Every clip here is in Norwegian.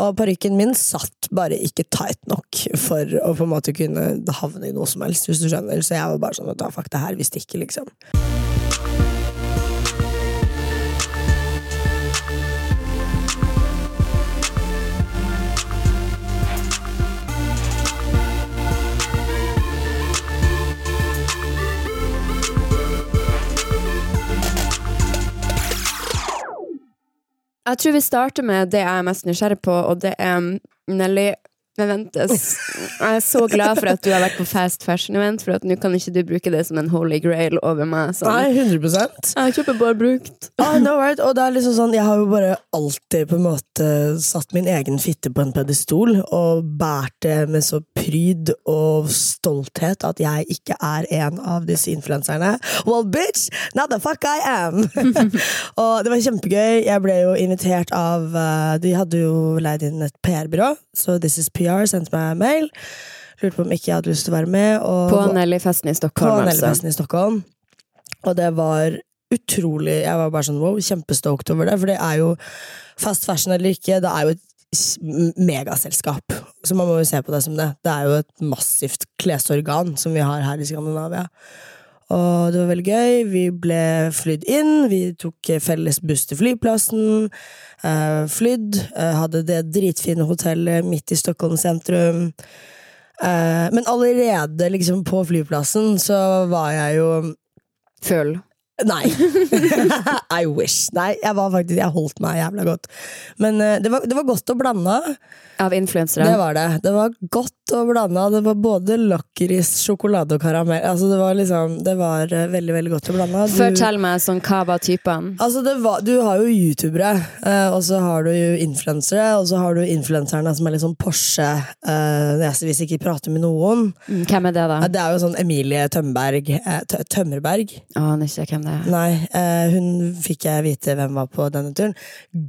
Og parykken min satt bare ikke tight nok for å på en måte kunne havne i noe som helst, hvis du skjønner. Så jeg var bare sånn at fuck det her, vi stikker, liksom. Jeg tror vi starter med det jeg er mest nysgjerrig på, og det er Nelly men ventes. Jeg er så glad for at du har vært på fast fashion event, for at nå kan ikke du bruke det som en holy grail over meg. Sånn. Nei, 100 Jeg kjøper bare brukt. Oh, no, right? Og det er liksom sånn, jeg har jo bare alltid på en måte satt min egen fitte på en pedestol og båret det med så pryd og stolthet at jeg ikke er en av disse influenserne. Well, bitch, not the fuck I am! og det var kjempegøy. Jeg ble jo invitert av uh, De hadde jo leid inn et PR-byrå, så This Is PR sendte meg mail. Lurte på om ikke jeg hadde lyst til å være med. På Nelly-festen i Stockholm, på altså. I Stockholm. Og det var utrolig Jeg var bare sånn wow, kjempestoked over det, for det er jo fast fashion eller ikke, det er jo et megaselskap. Så man må jo se på det som det. Det er jo et massivt klesorgan som vi har her i Skandinavia. Og det var veldig gøy. Vi ble flydd inn. Vi tok felles buss til flyplassen. Uh, flydd. Uh, hadde det dritfine hotellet midt i Stockholm sentrum. Uh, men allerede liksom på flyplassen så var jeg jo Full. Nei. I wish. Nei, jeg var faktisk Jeg holdt meg jævla godt. Men det var, det var godt å blande. Av influensere? Det var det. Det var godt å blande. Det var både lakris, sjokolade og karamell. Altså, det var liksom Det var uh, veldig, veldig godt å blande Fortell meg sånn, hva var typen? Altså, var, du har jo youtubere, uh, og så har du jo influensere, og så har du influenserne som er litt sånn Porsche, uh, hvis ikke prater med noen. Mm, hvem er det, da? det er jo sånn Emilie Tømberg. Tømmerberg. Aner ikke hvem det er. Nei, hun fikk jeg vite hvem var på denne turen.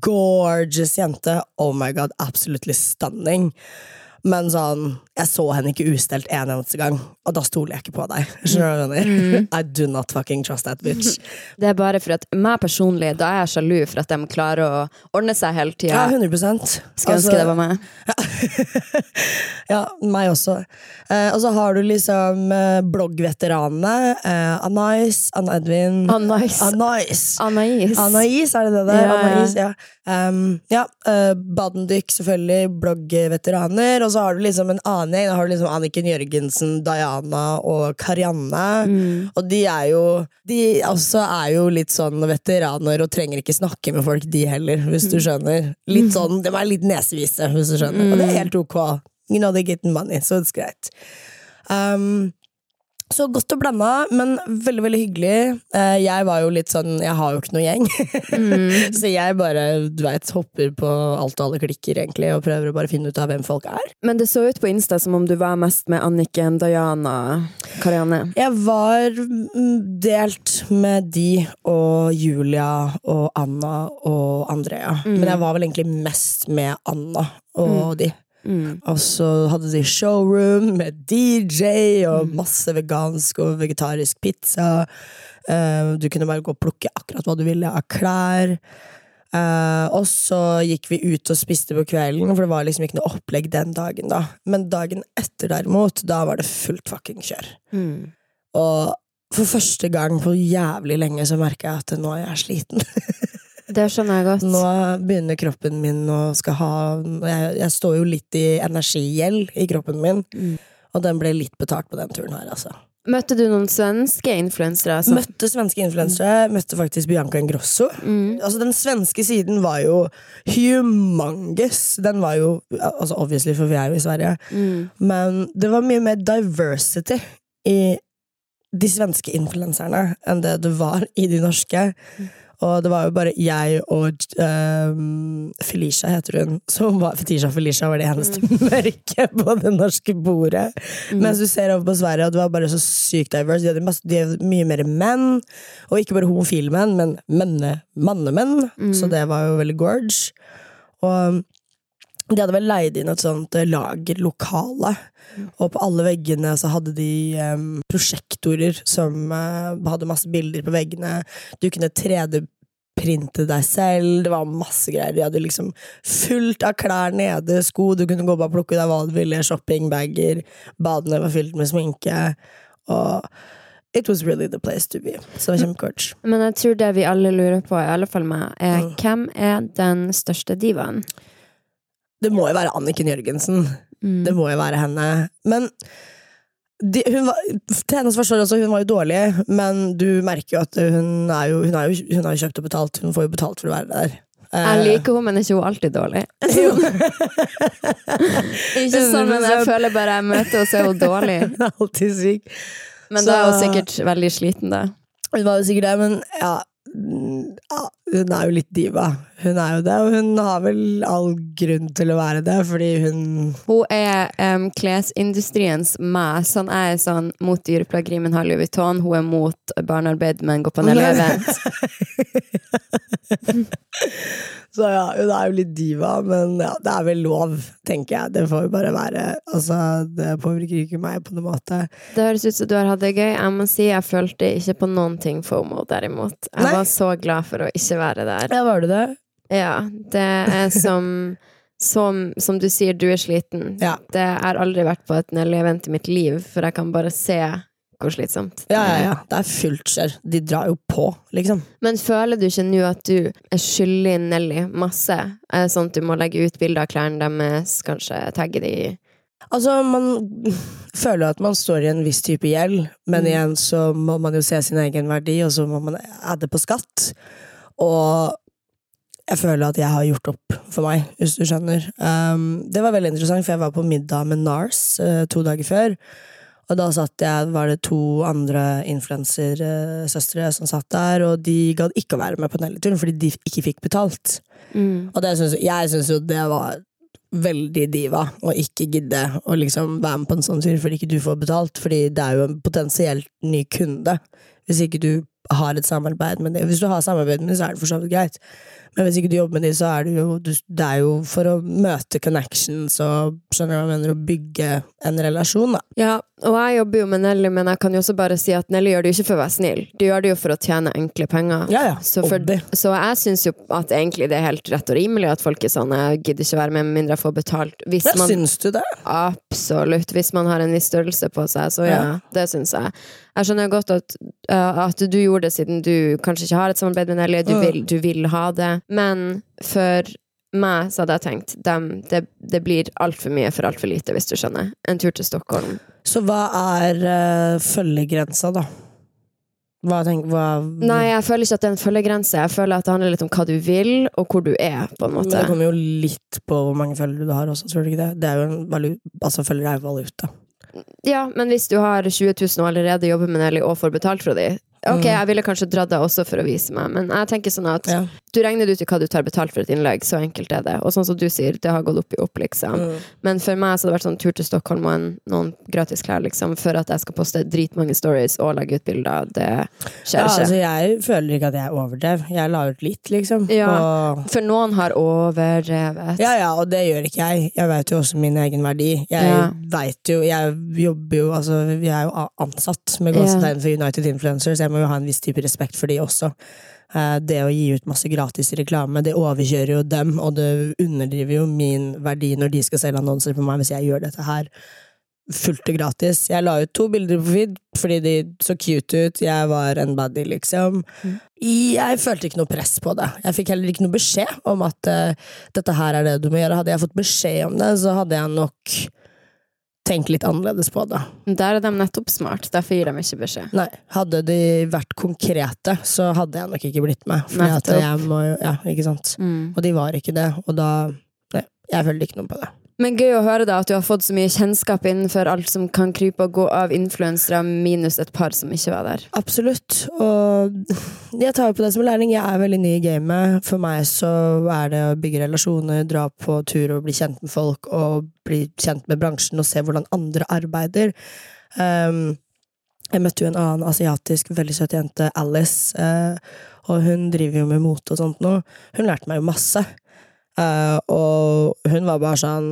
Gorgeous jente. Oh my god, absolutely stunning. Men sånn, jeg så henne ikke ustelt en eneste gang, og da stoler jeg ikke på deg. Skjønner jeg? I do not fucking trust that bitch. Det er bare for at meg personlig, da er jeg sjalu for at de klarer å ordne seg hele tida. Ja, 100 altså, ønske det var meg. ja, meg også. Eh, og så har du liksom eh, bloggveteranene. Eh, Anais, Ann Edvin Anais. Anais. Anais. Anais, er det det der? Ja, ja. Anais, ja. Um, ja uh, Badendyk, selvfølgelig. Bloggveteraner. Og så har du liksom en annen gjeng. Da har du liksom Anniken Jørgensen, Diana og Karianne. Mm. Og de er jo De også er jo litt sånn veteraner og trenger ikke snakke med folk, de heller, hvis du skjønner. Litt sånn, De er litt nesevise, hvis du skjønner. Og det er helt ok. You know they're getting money, så det er greit. Um, så godt og blanda, men veldig veldig hyggelig. Eh, jeg var jo litt sånn Jeg har jo ikke noe gjeng. Mm. så jeg bare du vet, hopper på alt og alle klikker, egentlig, og prøver å bare finne ut av hvem folk er. Men det så ut på Insta som om du var mest med Anniken, Diana, Karianne. Jeg var delt med de og Julia og Anna og Andrea. Mm. Men jeg var vel egentlig mest med Anna og mm. de. Mm. Og så hadde de showroom med DJ og mm. masse vegansk og vegetarisk pizza. Uh, du kunne bare gå og plukke akkurat hva du ville av klær. Uh, og så gikk vi ut og spiste på kvelden, for det var liksom ikke noe opplegg den dagen. da Men dagen etter, derimot, da var det fullt fucking kjør. Mm. Og for første gang på jævlig lenge så merka jeg at nå er jeg sliten. Det skjønner jeg godt. Nå begynner kroppen min å skal ha Jeg, jeg står jo litt i energigjeld i kroppen min, mm. og den ble litt betalt på den turen her, altså. Møtte du noen svenske influensere? Altså? Møtte svenske influensere. Møtte faktisk Bianca Ingrosso. Mm. Altså, den svenske siden var jo humongous. Den var jo altså Obviously, for vi er jo i Sverige. Mm. Men det var mye mer diversity i de svenske influenserne enn det det var i de norske. Mm. Og det var jo bare jeg og um, Felicia, heter hun, som var Fetisha Felicia var det eneste mm. mørke på det norske bordet. Mm. Mens du ser over på Sverige, og det var bare så sykt diverse. De hadde, masse, de hadde mye mer menn, og ikke bare homofile menn, men menne, mannemenn. Mm. Så det var jo veldig gorge. Og de hadde vel leid inn et sånt eh, lagerlokale. Og på alle veggene så hadde de um, prosjektorer som uh, hadde masse bilder på veggene. Du kunne 3D printe deg selv. Det var masse greier. De hadde liksom fullt av klær nede, sko, du kunne gå bare og plukke deg hva du ville, shoppingbager, badene var fylt med sminke. Og It was really the place to be. Så det var kjempecoach. Men jeg tror det vi alle lurer på, i alle fall meg, er Mm. hvem er den største divaen? Det må jo være Anniken Jørgensen. Mm. Det må jo være henne. Men de, hun var, til hennes forsvar også, hun var jo dårlig, men du merker jo at hun er jo, hun er jo, hun er jo kjøpt og betalt. Hun får jo betalt for å være der. Jeg liker henne, men er ikke hun alltid dårlig? Ikke sånn, men jeg føler bare jeg møter henne, så er hun dårlig. Alltid syk. Men da er hun sikkert veldig sliten, da. Hun var jo sikkert det, men ja, ja Hun er jo litt diva. Hun er jo det, og hun har vel all grunn til å være det, fordi hun Hun er um, klesindustriens. Sånn jeg er sånn mot dyreplageri, men har Louis Vuitton. Hun er mot barnearbeid, men går på en event. Så ja, hun er jo litt diva, men ja, det er vel lov, tenker jeg. Det får jo bare være. Altså, det påvirker ikke meg på noen måte. Det høres ut som du har hatt det gøy. Jeg må si jeg følte ikke på noen ting FOMO, derimot. Jeg Nei. var så glad for å ikke være der. Ja, var du det? Ja, det er som som, som du sier, du er sliten. Ja. Det har aldri vært på et Nelly-event i mitt liv, for jeg kan bare se hvor slitsomt Ja, ja, ja. Det er fullt kjør. De drar jo på, liksom. Men føler du ikke nå at du er skyldig Nelly masse? Det sånn at du må legge ut bilder av klærne deres, kanskje tagge de Altså, man føler at man står i en viss type gjeld, men Mm. igjen så må man jo se sin egen verdi, og så må man adde på skatt. Og jeg føler at jeg har gjort opp for meg, hvis du skjønner. Um, det var veldig interessant, for jeg var på middag med Nars uh, to dager før. Og da satt jeg, var det to andre influensersøstre som satt der, og de gadd ikke å være med på Nelly-turen fordi de ikke fikk betalt. mm. Og det synes, jeg syns jo det var veldig diva å ikke gidde å liksom være med på en sånn tur fordi ikke du får betalt, fordi det er jo en potensielt ny kunde. Hvis ikke du har et samarbeid med dem. Hvis du har samarbeid med dem, så er det for så vidt greit. Men hvis ikke du jobber med dem, så er det jo, du, det er jo for å møte connections og skjønner du hva jeg mener, å bygge en relasjon, da. Ja, og jeg jobber jo med Nelly, men jeg kan jo også bare si at Nelly gjør det jo ikke for å være snill. Du gjør det jo for å tjene enkle penger. Ja, ja. Så, for, så jeg syns jo at egentlig det er helt rett og rimelig at folk er sånn Jeg gidder ikke være med med mindre jeg får betalt. Hvis Ja, man, syns du det? absolutt. Hvis man har en viss størrelse på seg, så ja, det syns jeg. Jeg skjønner godt at, uh, at du gjorde det siden du kanskje ikke har et samarbeid med Nelly, du, Mm. vil, du vil ha det. Men for meg så hadde jeg tenkt dem, det, det blir altfor mye for altfor lite, hvis du skjønner. En tur til Stockholm. Så hva er uh, følgegrensa, da? Hva tenk, hva, Nei, jeg føler ikke at det er en følgegrense. Jeg føler at det handler litt om hva du vil, og hvor du er, på en måte. Men det kommer jo litt på hvor mange følgere du har også, tror du ikke det? Det er jo en valu altså, følgere er jo valuta. Ja, men hvis du har 20 000 og allerede jobber med Nelly og får betalt fra de, ok, Mm. jeg ville kanskje dratt deg også for å vise meg, men jeg tenker sånn at Ja. du regner ut i hva du tar betalt for et innlegg, så enkelt er det. Og sånn som du sier, det har gått opp i opp, liksom. Mm. Men for meg så hadde det vært sånn tur til Stockholm og en, noen gratis klær, liksom, for at jeg skal poste dritmange stories og legge ut bilder. Det skjer Ja, ikke. altså, jeg føler ikke at jeg overdrev. Jeg la ut litt, liksom. Ja. Og, For noen har overdrevet. ja, ja, og det gjør ikke jeg. Jeg vet jo også min egen verdi. Jeg Ja. vet jo Jeg jobber jo Altså, jeg er jo ansatt med gåsetegn for United Influencers. Jeg må jo ha en viss type respekt for de også. Eh, Det å gi ut masse gratis reklame, det overkjører jo dem, og det underdriver jo min verdi når de skal selge annonser på meg, hvis jeg gjør dette her fullt og gratis. Jeg la ut to bilder på feed fordi de så cute ut. Jeg var en baddie, liksom. Mm. Jeg følte ikke noe press på det. Jeg fikk heller ikke noe beskjed om at uh, dette her er det du må gjøre. Hadde jeg fått beskjed om det, så hadde jeg nok tenkt litt annerledes på det. Der er de nettopp smart, derfor gir de ikke beskjed. Nei, hadde de vært konkrete, så hadde jeg nok ikke blitt med. Fordi at Nettopp. jeg må jo, ja, ikke sant. Mm. Og de var ikke det, og da Nei, jeg følte ikke noe på det. Men gøy å høre da at du har fått så mye kjennskap innenfor alt som kan krype og gå av influensere, minus et par som ikke var der. Absolutt. Og jeg tar jo på det som læring. Jeg er veldig ny i gamet. For meg så er det å bygge relasjoner, dra på tur og bli kjent med folk, og bli kjent med bransjen og se hvordan andre arbeider. Um, jeg møtte jo en annen asiatisk, veldig søt jente, Alice, eh, og hun driver jo med mote og sånt nå. Hun lærte meg jo masse. Eh, og hun var bare sånn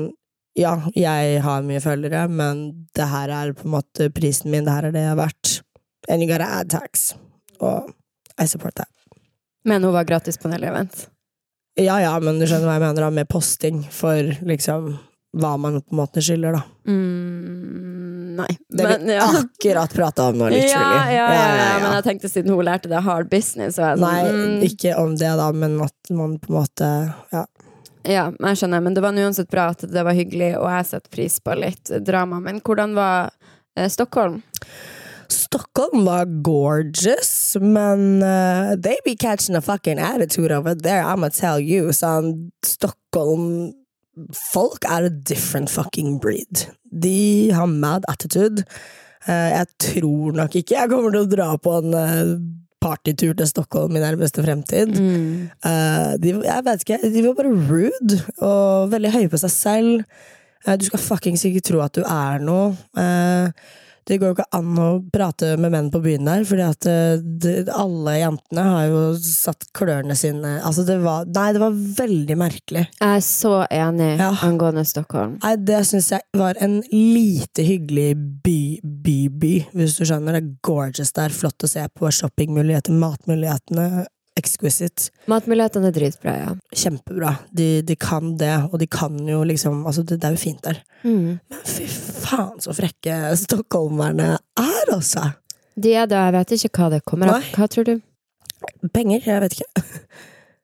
Ja, jeg har mye følgere, men det her er på en måte prisen min, det her er det jeg er verdt. And you gotta add tax. Og I support that. Men hun var gratis på en event. Ja ja, men du skjønner hva jeg mener, da, med posting for liksom hva man på en måte skylder, da. Mm, nei. Det Men, vi ja. akkurat prata om nå, literally. ja, ja, ja, men jeg tenkte siden hun lærte det hard business, så jeg Nei, sånn mm, ikke om det, da, men at man på en måte Ja. Ja, jeg skjønner, men det var uansett bra at det var hyggelig, og jeg setter pris på litt drama. Men hvordan var eh, Stockholm? Stockholm var gorgeous, men uh, they be catching a fucking attitude over there, I'ma tell you. Sånn, Stockholm Folk er a different fucking breed. De har mad attitude. Uh, jeg tror nok ikke jeg kommer til å dra på en eh, partytur til Stockholm i nærmeste fremtid. Eh, de, jeg vet ikke, de var bare rude og veldig høye på seg selv. Uh, du skal fuckings ikke tro at du er noe. Eh, det går jo ikke an å prate med menn på byen der, fordi at eh, det, alle jentene har jo satt klørne sine Altså, det var Nei, det var veldig merkelig. Jeg er så enig Ja. angående Stockholm. Nei, det syns jeg var en lite hyggelig by, by, by, hvis du skjønner. Det er gorgeous der, flott å se på. Shoppingmuligheter, matmulighetene. Exquisite. Matmulighetene er dritbra, ja. Kjempebra. De, de kan det, og de kan jo liksom Altså, det, det er jo fint der. Mm. Men fy faen så frekke stockholmerne er, altså! De er det, jeg vet ikke hva det kommer av. Hva tror du? Penger, jeg vet ikke.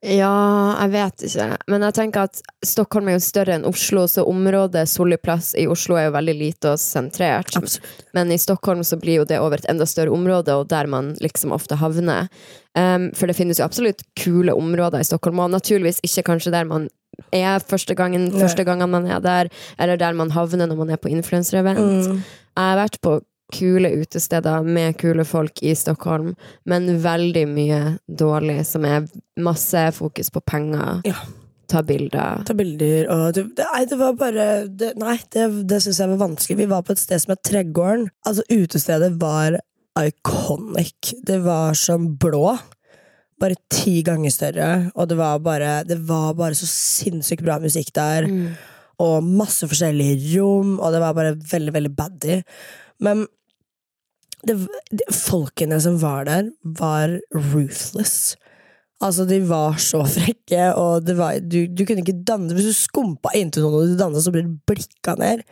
Ja, jeg vet ikke. Men jeg tenker at Stockholm er jo større enn Oslo, så området Solli plass i Oslo er jo veldig lite og sentrert. Absolutt. Men i Stockholm så blir jo det over et enda større område, og der man liksom ofte havner. Um, for det finnes jo absolutt kule områder i Stockholm, og naturligvis ikke kanskje der man er første gangen, første gangen man er der, eller der man havner når man er på influenserevent. Mm. Jeg har vært på kule utesteder med kule folk i Stockholm, men veldig mye dårlig, som er masse fokus på penger. Ja. Ta bilder. Ta bilder og det, det, Nei, det var bare det, Nei, det, det syns jeg var vanskelig. Vi var på et sted som het Tregården. Altså, utestedet var iconic. Det var som blå. Bare ti ganger større, og det var bare Det var bare så sinnssykt bra musikk der. Mm. og masse forskjellige rom, og det var bare veldig, veldig baddy. Men det, de, folkene som var der, var ruthless. Altså, de var så frekke, og det var, du, du kunne ikke danne Hvis du skumpa inntil noen og du dansa, så ble du blikka ned.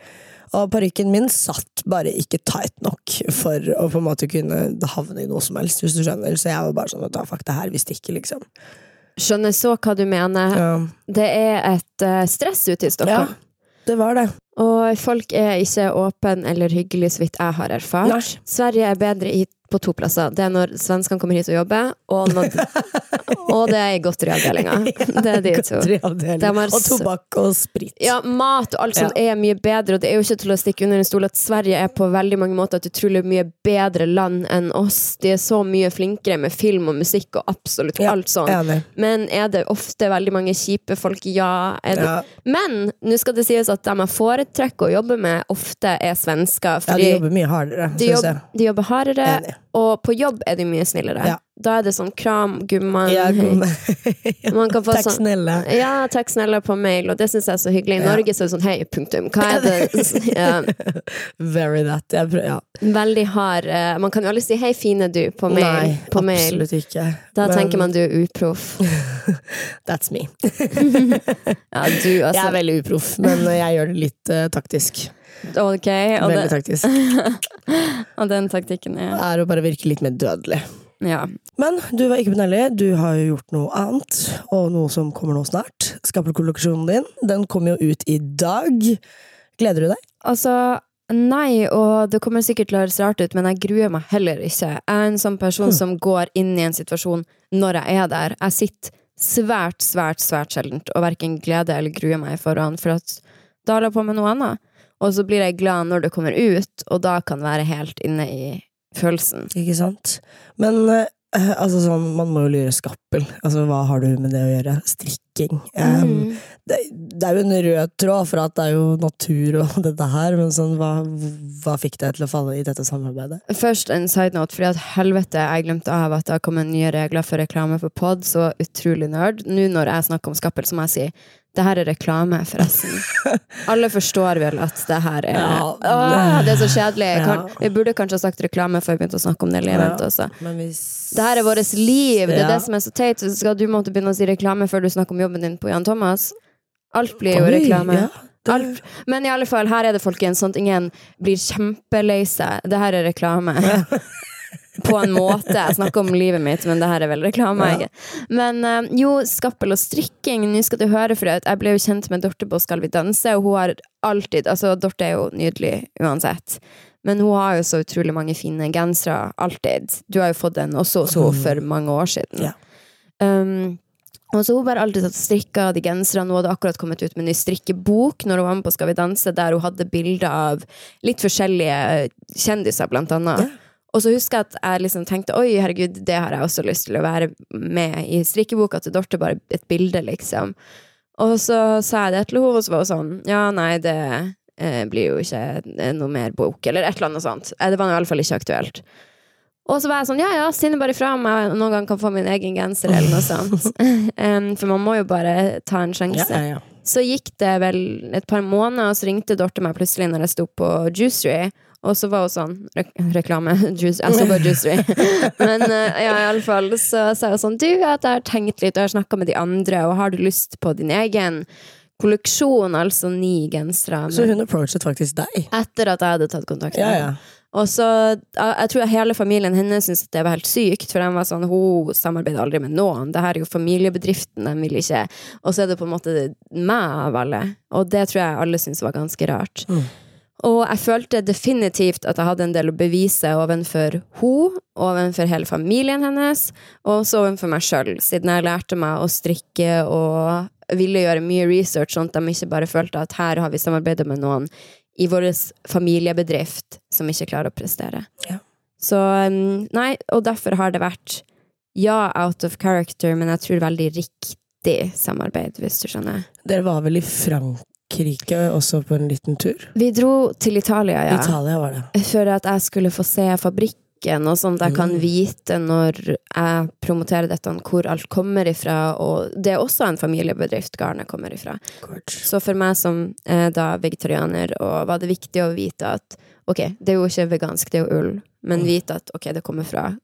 Og parykken min satt bare ikke tight nok for å på en måte kunne havne i noe som helst, hvis du skjønner. Så jeg var bare sånn at fuck det her, vi stikker, liksom. Skjønner så hva du mener. Ja, Det er et uh, stress ute i ja det var det. Og folk er ikke åpne eller hyggelige, så vidt jeg har erfart. Nei. Sverige er bedre i, på to plasser. Det er når svenskene kommer hit og jobber, og, når, og det er i godteriavdelinga. Det er de to. Og tobakk og sprit. Ja, mat og alt sånt er mye bedre, og det er jo ikke til å stikke under en stol at Sverige er på veldig mange måter et utrolig mye bedre land enn oss. De er så mye flinkere med film og musikk og absolutt alt sånt. Men er det ofte veldig mange kjipe folk? Ja. Det? Ja. Men nå skal det sies at de jeg foretrekker å jobbe med, ofte er svensker. ja, de jobber mye hardere, syns jeg. de jobber hardere, Enig. Og på jobb er de mye snillere. Ja. Da er det sånn kram, gumman Ja. Man kan få Takk sånn snille. ja, takk snille på mail, og det syns jeg er så hyggelig. I Ja. Norge så er det sånn hei, punktum. Hva er det? Ja, Very that. Jeg prøver, ja. veldig hard uh, Man kan jo aldri si hei, fine du på mail. Nei, på mail. absolutt ikke. Da Men tenker man du er uproff. That's me. Ja, du, Jeg altså. er veldig uproff, men jeg gjør det litt uh, taktisk. Ok, og, Veldig taktisk. og den taktikken er er å bare virke litt mer dødelig. Ja. Men du var ikke benærlig. Du har jo gjort noe annet, og noe som kommer nå snart. Skaperkolleksjonen din, den kommer jo ut i dag. Gleder du deg? Altså, nei, og det kommer sikkert til å høres rart ut, men jeg gruer meg heller ikke. Jeg er en sånn person mm. som går inn i en situasjon når jeg er der. Jeg sitter svært, svært, svært sjeldent og verken gleder eller gruer meg foran, for at da holder jeg på med noe annet. Og så blir jeg glad når det kommer ut, og da kan være helt inne i følelsen. Ikke sant? Men eh, altså sånn, man må jo lure skappel. Altså, hva har du med det å gjøre? Strikking. Um, Mm. det, det er jo en rød tråd, for at det er jo natur og dette her, men sånn, hva, hva fikk deg til å falle i dette samarbeidet? Først en side note, fordi at helvete, jeg glemte av at det har kommet nye regler for reklame for pod, så utrolig nerd. Nå når jeg snakker om skappel, så må jeg si Det her er reklame, forresten. Alle forstår vel at det her er Ja. Åh, Det er så kjedelig. Kan, vi burde kanskje ha sagt reklame før vi begynte å snakke om det Ja. også. Men hvis Det her er vårt liv. Det er Ja. det som er så teit. Så skal du måtte begynne å si reklame før du snakker om jobben din på Jan Thomas? Alt blir jo reklame. ja, Alt. Men i alle fall, her er det folkens, sånn at ingen blir kjempelei seg. Det her er reklame. På en måte. Jeg snakker om livet mitt, men det her er vel reklame. Ja. Men eh, jo, skappel og strikking. Nå skal du høre, for jeg ble jo kjent med Dorte på Skal vi danse, og hun har alltid Altså, Dorte er jo nydelig uansett. Men hun har jo så utrolig mange fine gensere. Alltid. Du har jo fått den også hos henne for mange år siden. Ja. Um, og så hun bare alltid tatt strikka de genserne. Hun hadde akkurat kommet ut med en ny strikkebok når hun var med på Skal vi danse, der hun hadde bilder av litt forskjellige kjendiser, blant annet. Ja. Og så husker jeg at jeg liksom tenkte oi, herregud, det har jeg også lyst til å være med i strikkeboka til Dorte, bare et bilde, liksom. Og så sa jeg det til henne, og så var hun sånn ja, nei, det eh, blir jo ikke eh, noe mer bok, eller et eller annet sånt. Eh, Det var i alle fall ikke aktuelt. Og så var jeg sånn, ja ja, sinne bare ifra om jeg noen gang kan få min egen genser, eller noe sånt. um, for man må jo bare ta en sjanse. ja, ja, ja. Så gikk det vel et par måneder, og så ringte Dorte meg plutselig når jeg sto på Juicery. Og så var hun sånn rek Reklame. Juice, jeg så bare Juicery. Men eh, ja, i alle fall så sa hun sånn Du, at jeg har tenkt litt, og jeg har snakka med de andre, og har du lyst på din egen kolleksjon, altså ni gensere? Så hun approachet faktisk deg? Etter at jeg hadde tatt kontakt med Ja, henne. ja. Og så, jeg tror hele familien hennes syntes det var helt sykt, for de var sånn, hun samarbeider aldri med noen. Det her er jo familiebedriften, de vil ikke Og så er det på en måte meg av alle. Og det tror jeg alle syntes var ganske rart. Mm. Og jeg følte definitivt at jeg hadde en del å bevise overfor hun, overfor hele familien hennes, og også overfor meg sjøl, siden jeg lærte meg å strikke og ville gjøre mye research, sånn at de ikke bare følte at her har vi samarbeidet med noen i vår familiebedrift som ikke klarer å prestere. Ja. Så um, nei, og derfor har det vært ja, out of character, men jeg tror veldig riktig samarbeid, hvis du skjønner. Dere var vel i Frankrike også på en liten tur? Vi dro til Italia, ja. Italia var det. For at jeg skulle få se fabrikken, og sånn at jeg kan Mm. vite når jeg promoterer dette, hvor alt kommer ifra. Og det er også en familiebedrift garnet kommer ifra. Gorge. Så for meg som er da vegetarianer, var det viktig å vite at ok, det er jo ikke vegansk, det er jo ull, men Mm. vite at ok, det kommer fra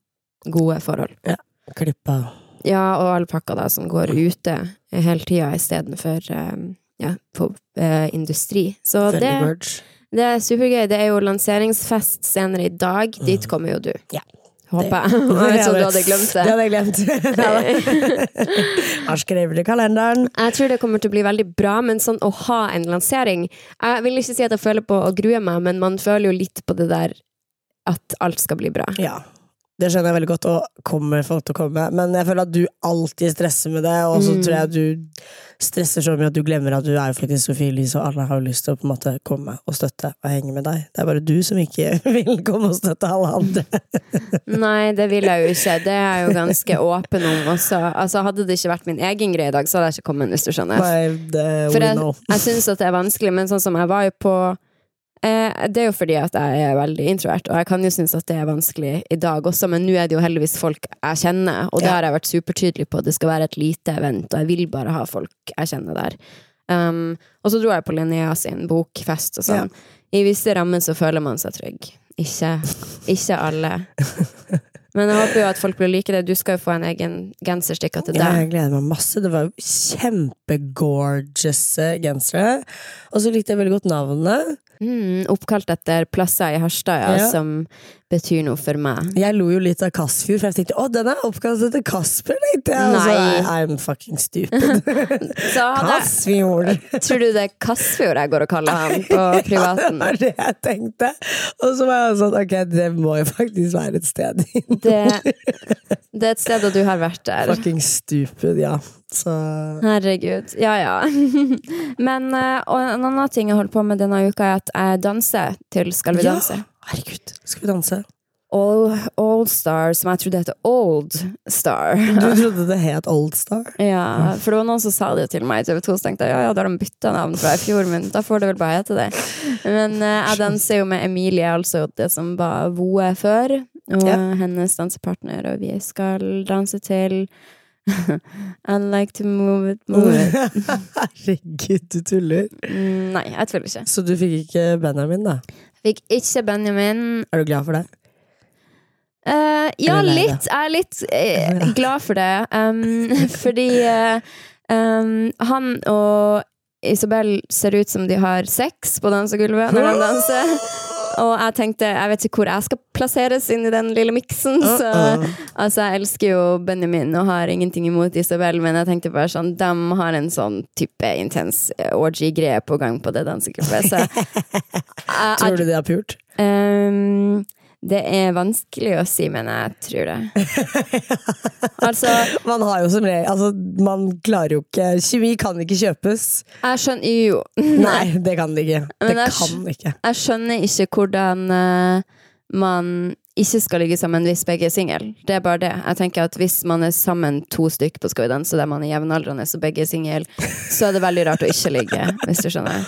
gode forhold. Ja, Klippa. Ja, og alpakka da, som går ute hele tida istedenfor um, ja, på eh, industri. Så det, det er supergøy. Det er jo lanseringsfest senere i dag. Dit kommer jo du. Ja. Håper jeg. Jeg vet du hadde glemt Det det. hadde jeg glemt. Har skrevet i kalenderen. Jeg tror det kommer til å bli veldig bra, men sånn å ha en lansering Jeg vil ikke si at jeg føler på å grue meg, men man føler jo litt på det der at alt skal bli bra. Ja. Det skjønner jeg veldig godt, og kommer folk til å komme. Men jeg føler at du alltid stresser med det, og så Mm. tror jeg du stresser så mye at du glemmer at du er jo faktisk Sofie Elise, og alle har jo lyst til å på en måte komme og støtte og henge med deg. Det er bare du som ikke vil komme og støtte alle andre. Nei, det vil jeg jo ikke. Det er jeg jo ganske åpen om også. Altså, hadde det ikke vært min egen greie i dag, så hadde jeg ikke kommet, hvis du skjønner. Nei, det, For jeg, know. jeg syns at det er vanskelig, men sånn som jeg var jo på Det er jo fordi at jeg er veldig introvert, og jeg kan jo synes at det er vanskelig i dag også, men nå er det jo heldigvis folk jeg kjenner, og det Ja. har jeg vært supertydelig på. Det skal være et lite event, og jeg vil bare ha folk jeg kjenner der. Um, og så dro jeg på Linnea sin bokfest og sånn. I visse rammer så føler man seg trygg. Ikke, ikke alle. Men jeg håper jo at folk blir like det. Du skal jo få en egen genserstikka til Ja, deg. jeg gleder meg masse. Det var jo kjempegorgeous gensere. Og så likte jeg veldig godt navnet. Mm, oppkalt etter plasser i Harstad, ja, Ja. som betyr noe for meg. Jeg lo jo litt av Kasfjord, for jeg tenkte å, den er oppkalt etter Kasper, tenkte jeg. Nei. er- I'm fucking stupid. Kasfjord! tror du det er Kassfjord jeg går og kaller ham på privaten? Det var det jeg tenkte. Og så var jeg sånn, ok, det må jo faktisk være et sted. Det, det er et sted og du har vært der. Fucking stupid, ja. Så Herregud. Ja, ja. Men eh, og en annen ting jeg holder på med denne uka, er at jeg danser til Skal vi danse. Ja. Herregud, skal vi danse? All, All Star, som jeg trodde heter Old Star. Du trodde det het Old Star? Ja, for det var noen som sa det til meg i TV 2, så tenkte jeg ja, ja, da har de bytta navn fra i fjor, men da får det vel bare hete det. Men uh, jeg danser jo med Emilie, altså det som var Voe før, og Ja. hennes dansepartner, og vi skal danse til I like to move it, move it. Herregud, du tuller. Mm, Nei, jeg tuller ikke. Så du fikk ikke Benjamin, da? Fikk ikke Benjamin. Er du glad for det? Eh, ja, Eller lei litt. Jeg er litt eh, glad for det. Um, fordi eh, um, han og Isabel ser ut som de har sex på dansegulvet når de danser. Og jeg tenkte, jeg vet ikke hvor jeg skal plasseres inn i den lille miksen. Så Uh-uh. altså, jeg elsker jo Benjamin og har ingenting imot Isabel, men jeg tenkte bare sånn, de har en sånn type intens eh, orgy-greie på gang på det dansegruppet, Så Tror du de har pult? Ehm, det er vanskelig å si, men jeg tror det. altså, Man har jo som regel Altså, man klarer jo ikke Kjemi kan ikke kjøpes. jeg skjønner jo Nei, det kan det ikke. Det Men jeg kan ikke. Jeg skjønner ikke hvordan uh, man ikke skal ligge sammen hvis begge er single. Det er bare det. Jeg tenker at Hvis man er sammen to stykk på Skal vi danse der man er jevnaldrende og begge er single, så er det veldig rart å ikke ligge, hvis du skjønner.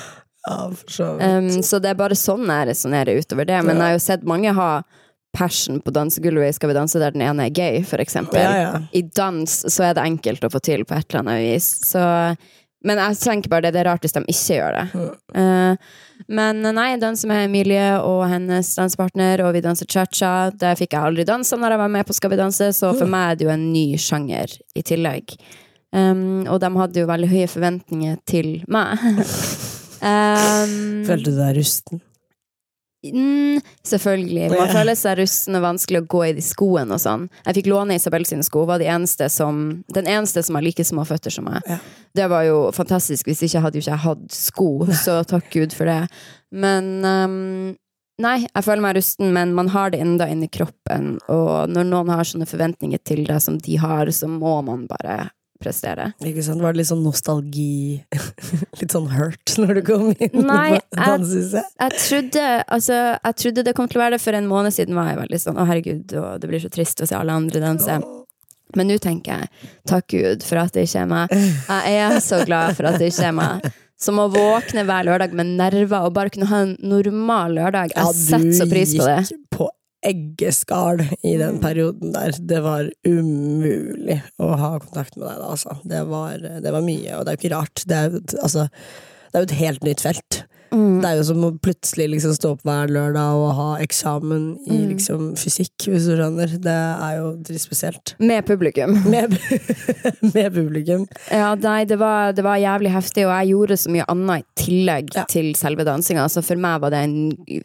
Ja, for så vidt. Um, så det er bare sånn jeg resonnerer utover det. Men jeg har jo sett mange ha passion på dansegulvet i Skal vi danse der den ene er gay, eksempel. Ja, ja. I dans så er det enkelt å få til på et eller annet vis. Så, men jeg tenker bare det, det er rart hvis de ikke gjør det. Eh, men nei, jeg danser med Emilie og hennes dansepartner, og vi danser cha-cha. Der fikk jeg aldri dansa når jeg var med på Skal vi danse, så for meg er det jo en ny sjanger i tillegg. Um, og de hadde jo veldig høye forventninger til meg. um, Følte du deg rusten? Mm, selvfølgelig. Man føler seg rusten og vanskelig å gå i de skoene og sånn. Jeg fikk låne Isabel sine sko, var de eneste som, den eneste som har like små føtter som meg. Ja. Det var jo fantastisk. Hvis ikke hadde jo ikke jeg hatt sko, så takk Gud for det. Men um, Nei, jeg føler meg rusten, men man har det enda inni kroppen. Og når noen har sånne forventninger til deg som de har, så må man bare prestere. Ikke sant? Var det litt sånn nostalgi Litt sånn hurt når du kom inn Nei, på dansehuset? Jeg trodde, altså, jeg trodde det kom til å være det for en måned siden. var jeg veldig sånn, å herregud, og det blir så trist å se alle andre danse. Men nå tenker jeg takk Gud for at det ikke er meg. Jeg er så glad for at det ikke er meg. Som å våkne hver lørdag med nerver og bare kunne ha en normal lørdag. Jeg setter så pris på det. gikk på eggeskall i den perioden der. Det var umulig å ha kontakt med deg da, altså. Det var, det var mye, og det er jo ikke rart. Det er altså, det er jo et helt nytt felt. Mm. Det er jo som å plutselig liksom stå opp hver lørdag og ha eksamen i Mm. liksom fysikk, hvis du skjønner. Det er jo litt spesielt. Med publikum. Med, med publikum. Ja, nei, det var, det var jævlig heftig, og jeg gjorde så mye annet i tillegg Ja. til selve dansinga. Så for meg var det en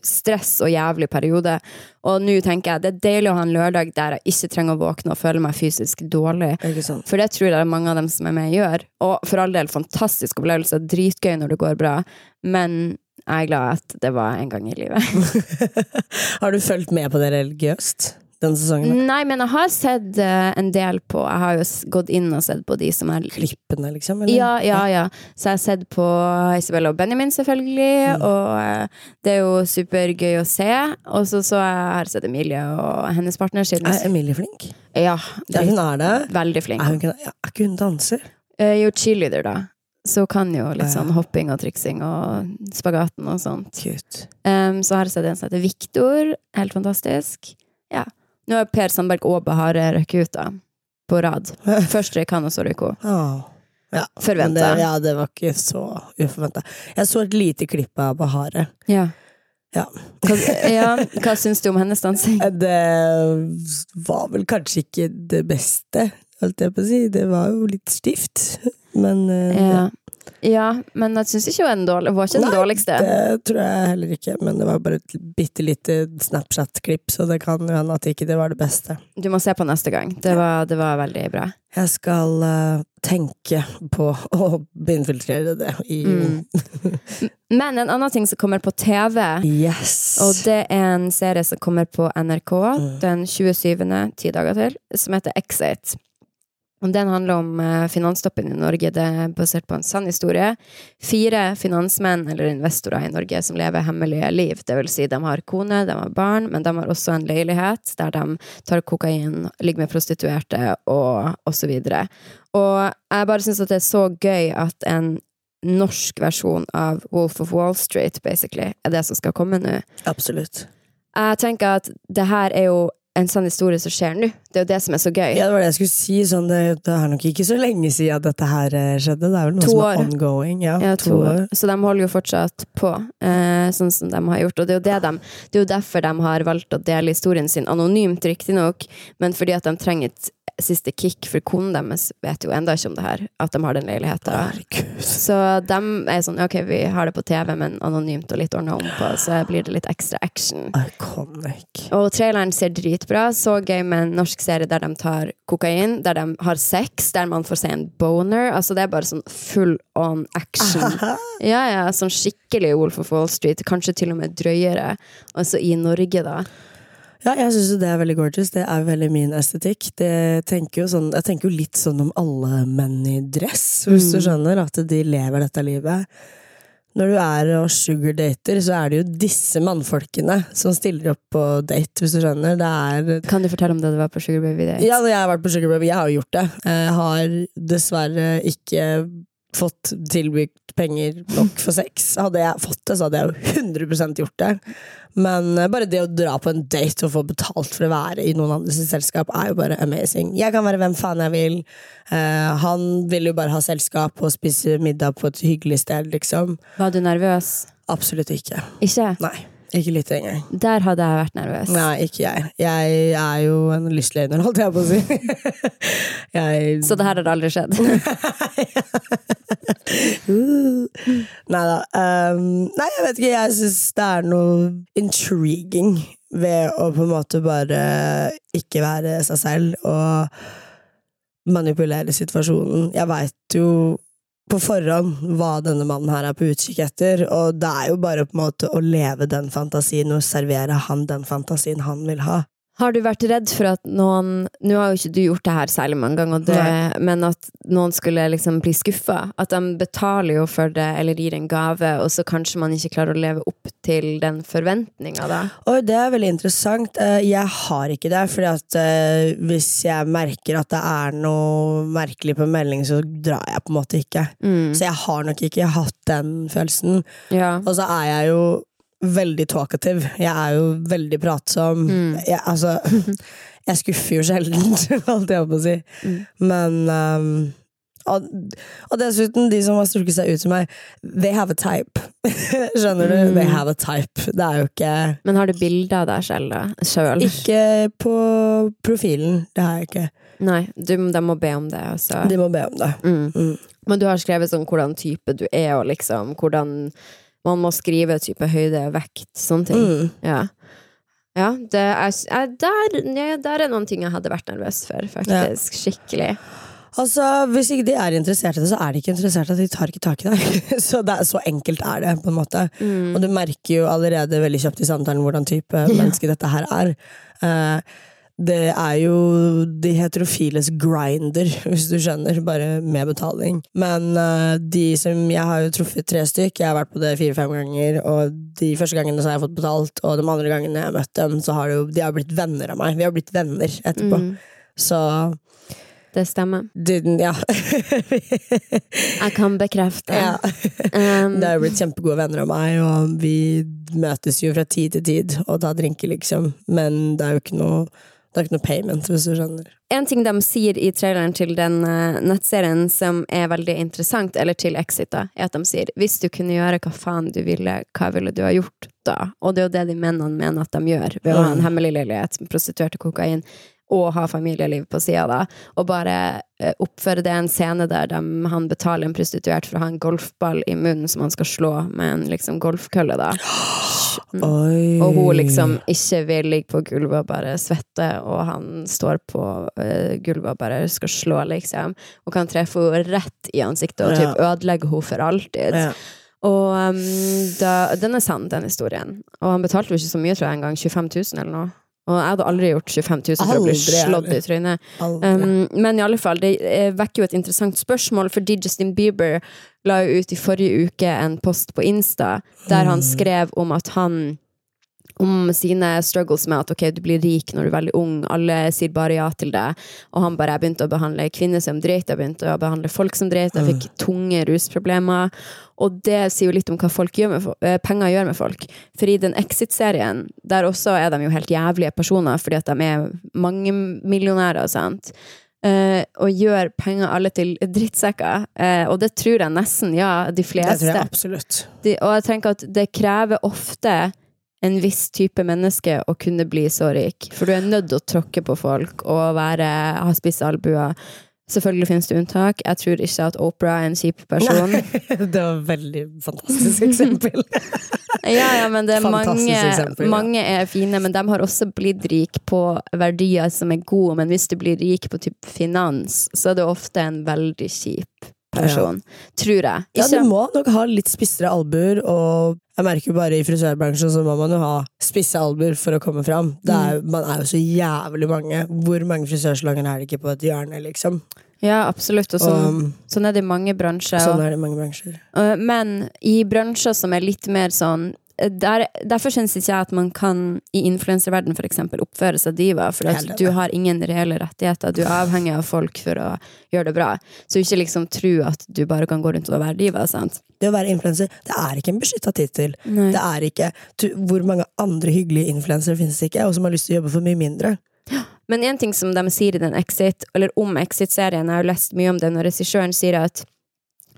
stress og jævlig periode. Og nå tenker jeg det er deilig å ha en lørdag der jeg ikke trenger å våkne og føle meg fysisk dårlig. Sant? For det tror jeg det mange av dem som er med, gjør. Og for all del, fantastisk opplevelse. Dritgøy når det går bra. Men jeg er glad at det var en gang i livet. Har du fulgt med på det religiøst denne sesongen? Nei, men jeg har sett uh, en del på Jeg har jo gått inn og sett på de som er Klippene, liksom? Eller? Ja, ja, ja. Så jeg har sett på Isabel og Benjamin, selvfølgelig. Mm. Og uh, det er jo supergøy å se. Og så så jeg har sett Emilie og hennes partner siden Er Emilie flink? Ja, Ja, hun er det. veldig flink. Er hun ja, er ikke hun danser? Uh, jo cheerleader, da. Så kan jo litt sånn hopping og triksing og spagaten og sånt. Cute. Um, så har jeg sett en som heter Viktor. Helt fantastisk. Ja. Nå har Per Sandberg og Bahare røkket ut, da. På rad. Først røyk han, og så hun. Ah. Ja, Forventa. Det, ja, det var ikke så uforventa. Jeg så et lite klipp av Bahare. Ja. Ja. Hva, ja, hva syns du om hennes dansing? Det var vel kanskje ikke det beste, holdt jeg på å si. Det var jo litt stivt. Men ja. Ja. Ja, men jeg syns ikke hun var. Var ikke den Nei, dårligste. det tror jeg heller ikke. Men det var bare et bitte lite Snapchat-klipp, så det kan hende at ikke det var det beste. Du må se på neste gang. Det var, det var veldig bra. Jeg skal uh, tenke på å infiltrere det i Mm. Men en annen ting som kommer på TV, Yes! og det er en serie som kommer på NRK Mm. den 27., ti dager til, som heter X8. Den handler om finansstoppen finanstoppen i Norge. Det er basert på en sann historie. Fire finansmenn eller investorer i Norge som lever hemmelige liv. Det vil si, de har kone, de har barn, men de har også en leilighet der de tar kokain, ligger med prostituerte og, videre. Og jeg bare syns at det er så gøy at en norsk versjon av Wolf of Wall Street, basically, er det som skal komme nå. Absolutt. Jeg tenker at det her er jo en sånn historie som skjer nå. Det er jo det som er så gøy. Ja, det var det jeg skulle si. Sånn, det, det er nok ikke så lenge siden dette her eh, skjedde. Det er vel noe To som år. er ongoing. Ja, Ja, to år. Så de holder jo fortsatt på, eh, sånn som de har gjort. Og det er det de, det er jo derfor de har valgt å dele historien sin anonymt, riktignok, men fordi at de trenger et siste kick, for konen deres vet jo enda ikke om det her, at de har den leiligheten. Så de er sånn ok, vi har det på TV, men anonymt og litt ordna om på, så blir det litt ekstra action. Iconic. Og traileren ser dritbra. Så gøy med en norsk serie der de tar kokain, der de har sex, der man får se en boner. Altså Det er bare sånn full on action. Ja, ja, Sånn skikkelig Wolf of Wall Street. Kanskje til og med drøyere. Altså i Norge, da. Ja, jeg syns det er veldig gorgeous. Det er veldig min estetikk. Det tenker jo sånn, jeg tenker jo litt sånn om alle menn i dress, hvis Mm. du skjønner. At de lever dette livet. Når du er og sugardater, så er det jo disse mannfolkene som stiller opp på date, hvis du skjønner. Det er Kan du fortelle om det du var på Sugar Baby Date? Ja, jeg har vært på Sugar Baby, jeg har jo gjort det. Jeg har dessverre ikke fått tilbudt penger nok for sex. Hadde jeg fått det, så hadde jeg jo 100 gjort det. Men eh, bare det å dra på en date og få betalt for å være i noen andres selskap, er jo bare amazing. Jeg kan være hvem faen jeg vil. Uh, han vil jo bare ha selskap og spise middag på et hyggelig sted, liksom. Var du nervøs? Absolutt ikke. Ikke? Nei. Ikke litt engang. Der hadde jeg vært nervøs. Nei, ikke jeg. Jeg er jo en lystløgner, holdt jeg på å si. jeg Så det her har aldri skjedd? Nei da. Um, nei, jeg vet ikke. Jeg syns det er noe intriguing ved å på en måte bare ikke være seg selv og manipulere situasjonen. Jeg veit jo på forhånd hva denne mannen her er på utkikk etter, og det er jo bare på en måte å leve den fantasien og servere han den fantasien han vil ha. Har du vært redd for at noen Nå har jo ikke du gjort det her særlig mange ganger, det, men at noen skulle liksom bli skuffa? At de betaler jo for det, eller gir en gave, og så kanskje man ikke klarer å leve opp til den forventninga, da? Oi, det er veldig interessant. Eh, Jeg har ikke det, fordi at eh, hvis jeg merker at det er noe merkelig på melding, så drar jeg på en måte ikke. Mm. Så jeg har nok ikke hatt den følelsen. Ja. Og så er jeg jo veldig talkative. Jeg er jo veldig pratsom. Mm. Jeg, altså Jeg skuffer jo sjelden, alt jeg på å si. Mm. Men um, og, og dessuten, de som har strukket seg ut som meg, they have a type. Skjønner du? Mm. They have a type. Det er jo ikke Men har du bilder av deg selv, da? Selv? Ikke på profilen. Det har jeg ikke. Nei, du, de må be om det, Også. De må be om det. Mm. Mm. Men du har skrevet sånn hvordan type du er, og liksom hvordan man må skrive type høyde, vekt, sånne ting. Mm. Ja. Ja, det er, er der, ja, der er noen ting jeg hadde vært nervøs for, faktisk. Skikkelig. Altså, Hvis ikke de er interessert i det, så er de ikke interessert i det. De tar ikke tak i deg. Så, det er, så enkelt er det. på en måte Mm. Og du merker jo allerede veldig kjapt i samtalen hvordan type menneske dette her er. Eh, det er jo de heterofiles grinder, hvis du skjønner, bare med betaling. Men eh, de som Jeg har jo truffet tre stykk, jeg har vært på det fire-fem ganger, og de første gangene så har jeg fått betalt, og de andre gangene jeg har møtt dem, så har det jo, de har blitt venner av meg. Vi har blitt venner etterpå. Mm. Så Det stemmer. didn't, ja. Jeg kan bekrefte. ja. Um, Det har jo blitt kjempegode venner av meg, og vi møtes jo fra tid til tid og tar drinker, liksom. Men det er jo ikke noe, det er ikke noe payment, hvis du skjønner. En ting de sier i traileren til den eh, nettserien som er veldig interessant, eller til Exit, da, er at de sier hvis du kunne gjøre hva faen du ville, hva ville du ha gjort da? Og det er jo det de mennene mener at de gjør, ved å ha en Mm. hemmelig leilighet, prostituerte kokain, og ha familieliv på sida, da. Og bare eh, oppføre det en scene der de, han betaler en prostituert for å ha en golfball i munnen som han skal slå med en liksom golfkølle, da. Mm. Og hun liksom ikke vil ligge på gulvet og bare svette, og han står på uh, gulvet og bare skal slå, liksom. Og kan treffe henne rett i ansiktet og typ ødelegge henne for alltid. ja. Og um, da, den er sann, den historien. Og han betalte jo ikke så mye, tror jeg, engang. 25 000 eller noe. Og jeg hadde aldri gjort 25 000 for å bli slått i trynet. Um, men i alle fall, det eh, vekker jo et interessant spørsmål, fordi Justin Bieber la jo ut i forrige uke en post på Insta der han Mm. skrev om at han om sine struggles med at ok, du blir rik når du er veldig ung, alle sier bare ja til det. Og han bare jeg begynte å behandle kvinner som dreit, jeg begynte å behandle folk som dreit, jeg fikk tunge rusproblemer. Og det sier jo litt om hva folk gjør med, eh, penger gjør med folk. For i den Exit-serien, der også er de jo helt jævlige personer, fordi at de er mangemillionærer, sant. Uh, og gjør penger alle til drittsekker. Uh, og det tror jeg nesten, ja, de fleste. Det tror jeg absolutt. De, og jeg tenker at det krever ofte en viss type menneske å kunne bli så rik. For du er nødt til å tråkke på folk og være, ha spisse albuer. Selvfølgelig finnes det unntak. Jeg tror ikke at Opera er en kjip person. Nei, det var et veldig fantastisk eksempel. ja, ja, men det er mange, eksempel, ja. mange er fine, men de har også blitt rik på verdier som er gode. Men hvis du blir rik på typ finans, så er det ofte en veldig kjip person. Tror jeg. Ja, du må nok ha litt spissere albuer, og jeg merker bare i frisørbransjen så må man jo ha spisse albuer for å komme fram. Det er, Mm. Man er jo så jævlig mange. Hvor mange frisørslanger er det ikke på et hjørne, liksom? ja, absolutt. Og sånn, um, sånn er det i mange bransjer. sånn er det i mange bransjer. Og, Men i bransjer som er litt mer sånn der, Derfor syns ikke jeg at man kan i influenserverden for eksempel oppføre seg diva, for at du har ingen reelle rettigheter. Du er avhengig av folk for å gjøre det bra. Så ikke liksom tro at du bare kan gå rundt og være diva. sant? Det å være influenser, det er ikke en beskytta tittel. Det er ikke du, Hvor mange andre hyggelige influensere finnes det ikke, og som har lyst til å jobbe for mye mindre? Men en ting som de sier i den Exit, eller om Exit-serien, jeg har jo lest mye om det når regissøren sier at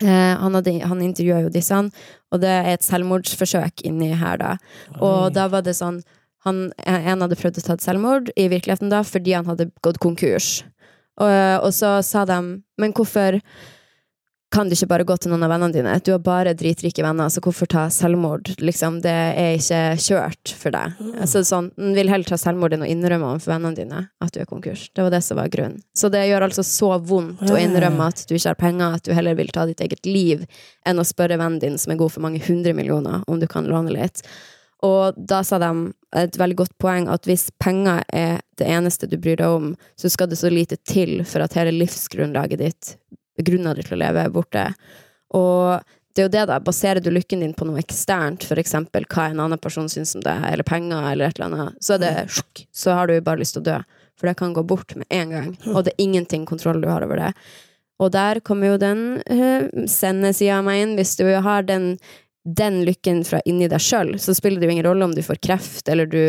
han, hadde, han intervjua jo disse, han, og det er et selvmordsforsøk inni her, da. Og da var det sånn han, En hadde prøvd å ta et selvmord i virkeligheten da, fordi han hadde gått konkurs. Og, og så sa de Men hvorfor kan du ikke bare gå til noen av vennene dine? Du har bare dritrike venner, så hvorfor ta selvmord? Liksom, det er ikke kjørt for deg. Altså, sånn, Den vil heller ta selvmord enn å innrømme overfor vennene dine at du er konkurs. Det var det som var grunnen. Så det gjør altså så vondt å innrømme at du ikke har penger, at du heller vil ta ditt eget liv, enn å spørre vennen din, som er god for mange hundre millioner, om du kan låne litt. Og da sa de et veldig godt poeng at hvis penger er det eneste du bryr deg om, så skal det så lite til for at hele livsgrunnlaget ditt, grunnen til å leve, er borte. Og det er jo det, da. Baserer du lykken din på noe eksternt, eksempel hva en annen person syns om det, eller penger, eller et eller annet, så er det sjokk. Så har du bare lyst til å dø. For det kan gå bort med en gang. Og det er ingenting kontroll du har over det. Og der kommer jo den uh, sendesida av meg inn. Hvis du har den den lykken fra inni deg sjøl, så spiller det jo ingen rolle om du får kreft eller du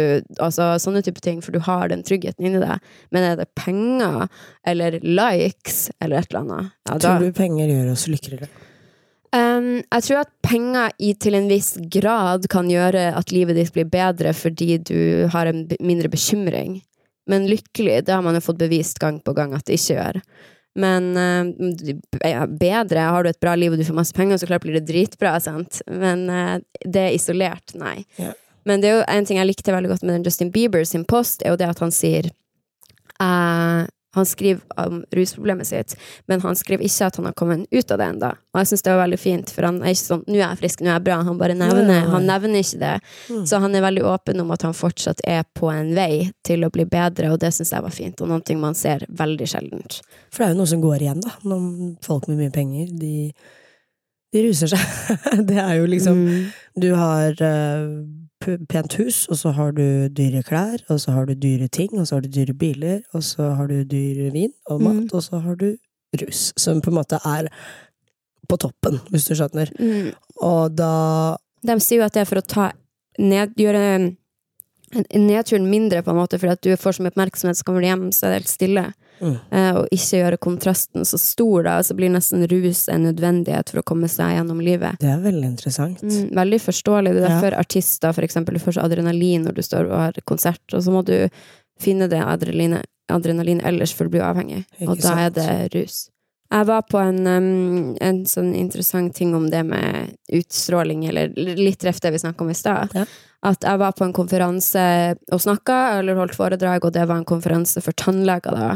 Altså sånne type ting, for du har den tryggheten inni deg. Men er det penger eller likes eller et eller annet, ja, Tror du penger gjør oss lykkeligere? Um, jeg tror at penger i, til en viss grad kan gjøre at livet ditt blir bedre fordi du har en mindre bekymring. Men lykkelig, det har man jo fått bevist gang på gang at det ikke gjør. Men uh, bedre, har du et bra liv og du får masse penger, så klart blir det dritbra, sant? Men uh, det er isolert, nei. Yeah. Men det er jo en ting jeg likte veldig godt med den Justin Bieber sin post, er jo det at han sier eh, Han skriver om rusproblemet sitt, men han skriver ikke at han har kommet ut av det ennå. Og jeg syns det var veldig fint, for han er ikke sånn 'nå er jeg frisk, nå er jeg bra'. Han bare nevner, han nevner ikke det. Mm. Så han er veldig åpen om at han fortsatt er på en vei til å bli bedre, og det syns jeg var fint, og noe man ser veldig sjeldent. For det er jo noe som går igjen, da. Når folk med mye penger, de, de ruser seg. det er jo liksom Mm. Du har p- pent hus, og så har du dyre klær, og så har du dyre ting, og så har du dyre biler, og så har du dyre vin og mat, Mm. og så har du rus. Som på en måte er på toppen, hvis du skjønner. Mm. Og da De sier jo at det er for å ta ned, gjøre nedturen mindre, på en måte, fordi at du får så mye oppmerksomhet, så kommer du hjem, så er det helt stille. Mm. Eh, og ikke gjøre kontrasten så stor, da. Så blir nesten rus en nødvendighet for å komme seg gjennom livet. Det er veldig interessant. Mm, veldig forståelig. Det er Ja. artister, for eksempel, du får så adrenalin når du står og har konsert, og så må du finne det adrenalinet adrenalin ellers, for du bli avhengig. Ikke og da er det rus. Jeg var på en, um, en sånn interessant ting om det med utstråling, eller litt treff det vi snakka om i stad. Ja. At jeg var på en konferanse og snakka, eller holdt foredrag, og det var en konferanse for tannleger, da.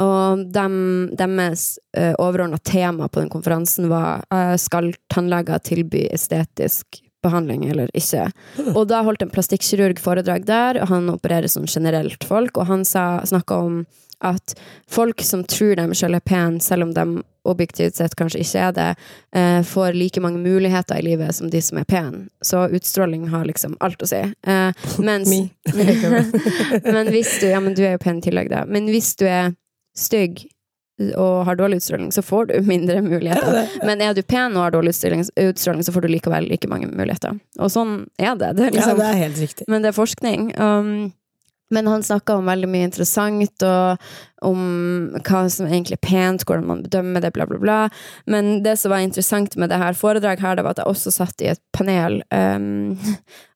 Og dem, deres uh, overordna tema på den konferansen var uh, skal tannleger tilby estetisk behandling eller ikke. Og da holdt en plastikkirurg foredrag der, og han opererer som generelt folk, og han sa, snakka om at folk som tror de selv er pen, selv om de objektivt sett kanskje ikke er det, eh, får like mange muligheter i livet som de som er pene. Så utstråling har liksom alt å si. Eh, mens Men hvis du Ja, men du er jo pen i tillegg, da. Men hvis du er stygg og har dårlig utstråling, så får du mindre muligheter. Men er du pen og har dårlig utstråling, så får du likevel like mange muligheter. Og sånn er det. det er Ja, liksom, det er helt riktig. men det er forskning. Um, men han snakka om veldig mye interessant, og om hva som egentlig er pent, hvordan man bedømmer det, bla, bla, bla. Men det som var interessant med det her foredraget, her, det var at jeg også satt i et panel. Um,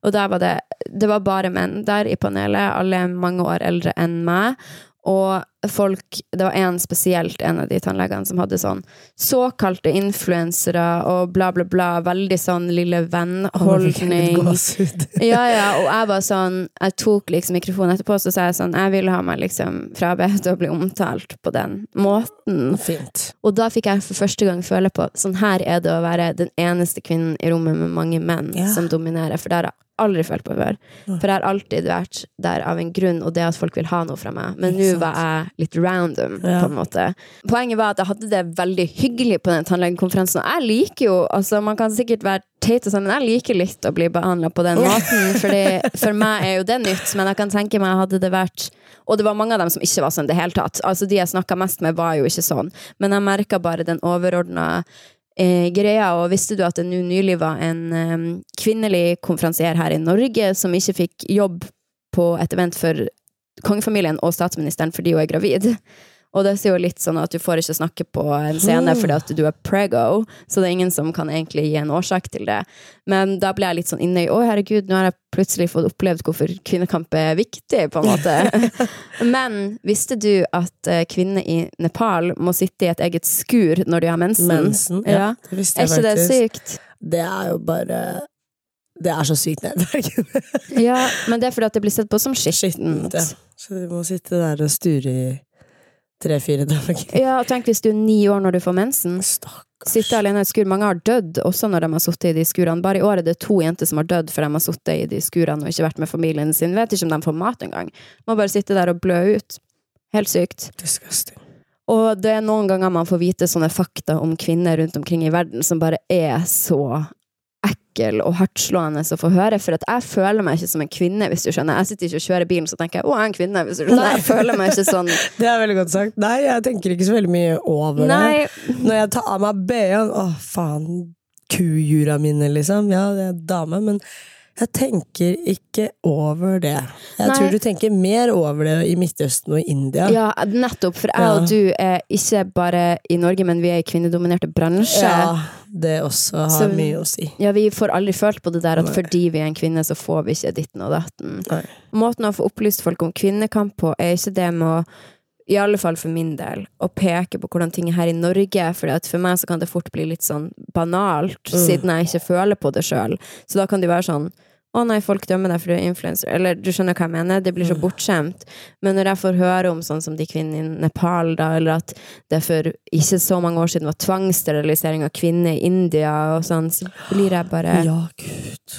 og der var det Det var bare menn der i panelet, alle mange år eldre enn meg. Og folk Det var en spesielt, en av de tannlegene, som hadde sånn såkalte influensere og bla, bla, bla. Veldig sånn lille venn-holdning. Ja, ja, og jeg var sånn Jeg tok liksom mikrofonen etterpå, så sa jeg sånn Jeg vil ha meg liksom frabedt å bli omtalt på den måten. Fint. Og da fikk jeg for første gang føle på Sånn her er det å være den eneste kvinnen i rommet med mange menn Ja. som dominerer, for det har aldri følt på før. For jeg har alltid vært der av en grunn, og det at folk vil ha noe fra meg. Men nå var jeg litt random, Ja. på en måte. Poenget var at jeg hadde det veldig hyggelig på den tannlegekonferansen, og jeg liker jo Altså, man kan sikkert være teit og sånn, men jeg liker litt å bli behandla på den måten, Fordi for meg er jo det nytt, men jeg kan tenke meg hadde det vært Og det var mange av dem som ikke var sånn i det hele tatt. Altså, de jeg snakka mest med, var jo ikke sånn. Men jeg merka bare den overordna eh, greia, og visste du at det nå nylig var en eh, kvinnelig konferansier her i Norge som ikke fikk jobb på et event for kongefamilien og statsministeren fordi hun er gravid? Og det er jo litt sånn at du får ikke snakke på en scene Mm. fordi at du er prego, så det er ingen som kan egentlig gi en årsak til det. Men da ble jeg litt sånn inne i å herregud, nå har jeg plutselig fått opplevd hvorfor kvinnekamp er viktig, på en måte. Men visste du at eh, kvinner i Nepal må sitte i et eget skur når de har mensen? Mensen. Ja, det visste Er jeg ikke det sykt? Det er jo bare Det er så sykt nettverk. Ja, men det er fordi at det blir sett på som Skittent. Så du må sitte der og sture i tre-fire dager. Ja, og tenk hvis du er ni år når du får mensen. Stakkars. Sitte alene i et skur. Mange har dødd også når de har sittet i de skurene. Bare i år er det to jenter som har dødd for de har sittet i de skurene og ikke vært med familien sin. Vet ikke om de får mat engang. Må bare sitte der og blø ut. Helt sykt. Disgusting. Og det er noen ganger man får vite sånne fakta om kvinner rundt omkring i verden som bare er så ekkel og hardtslående å få høre. For jeg føler meg ikke som en kvinne, hvis du skjønner. Jeg sitter ikke og kjører bilen så tenker jeg å, jeg er en kvinne. hvis du skjønner. Jeg føler meg ikke sånn Det er veldig godt sagt. Nei, jeg tenker ikke så veldig mye over det. Nei, Når jeg tar av meg BH-en Å, faen. Kujura mine, liksom. Ja, det er dame, men jeg tenker ikke over det. Jeg Nei. tror du tenker mer over det i Midtøsten og India. ja, nettopp. For jeg Ja. og du er ikke bare i Norge, men vi er i kvinnedominerte bransjer. Ja, det også har Så- mye å si. Ja, vi får aldri følt på det der at Nei. fordi vi er en kvinne, så får vi ikke ditten og datten. Nei. Måten å få opplyst folk om kvinnekamp på, er ikke det med å i alle fall for min del, å peke på hvordan ting er her i Norge. For for meg så kan det fort bli litt sånn banalt, Mm. siden jeg ikke føler på det sjøl. Så da kan det være sånn å nei, folk dømmer deg for du er influenser. Eller du skjønner hva jeg mener? Det blir så Mm. bortskjemt. Men når jeg får høre om sånn som de kvinnene i Nepal, da, eller at det for ikke så mange år siden var tvangssterilisering av kvinner i India og sånn, så blir jeg bare Ja, gud.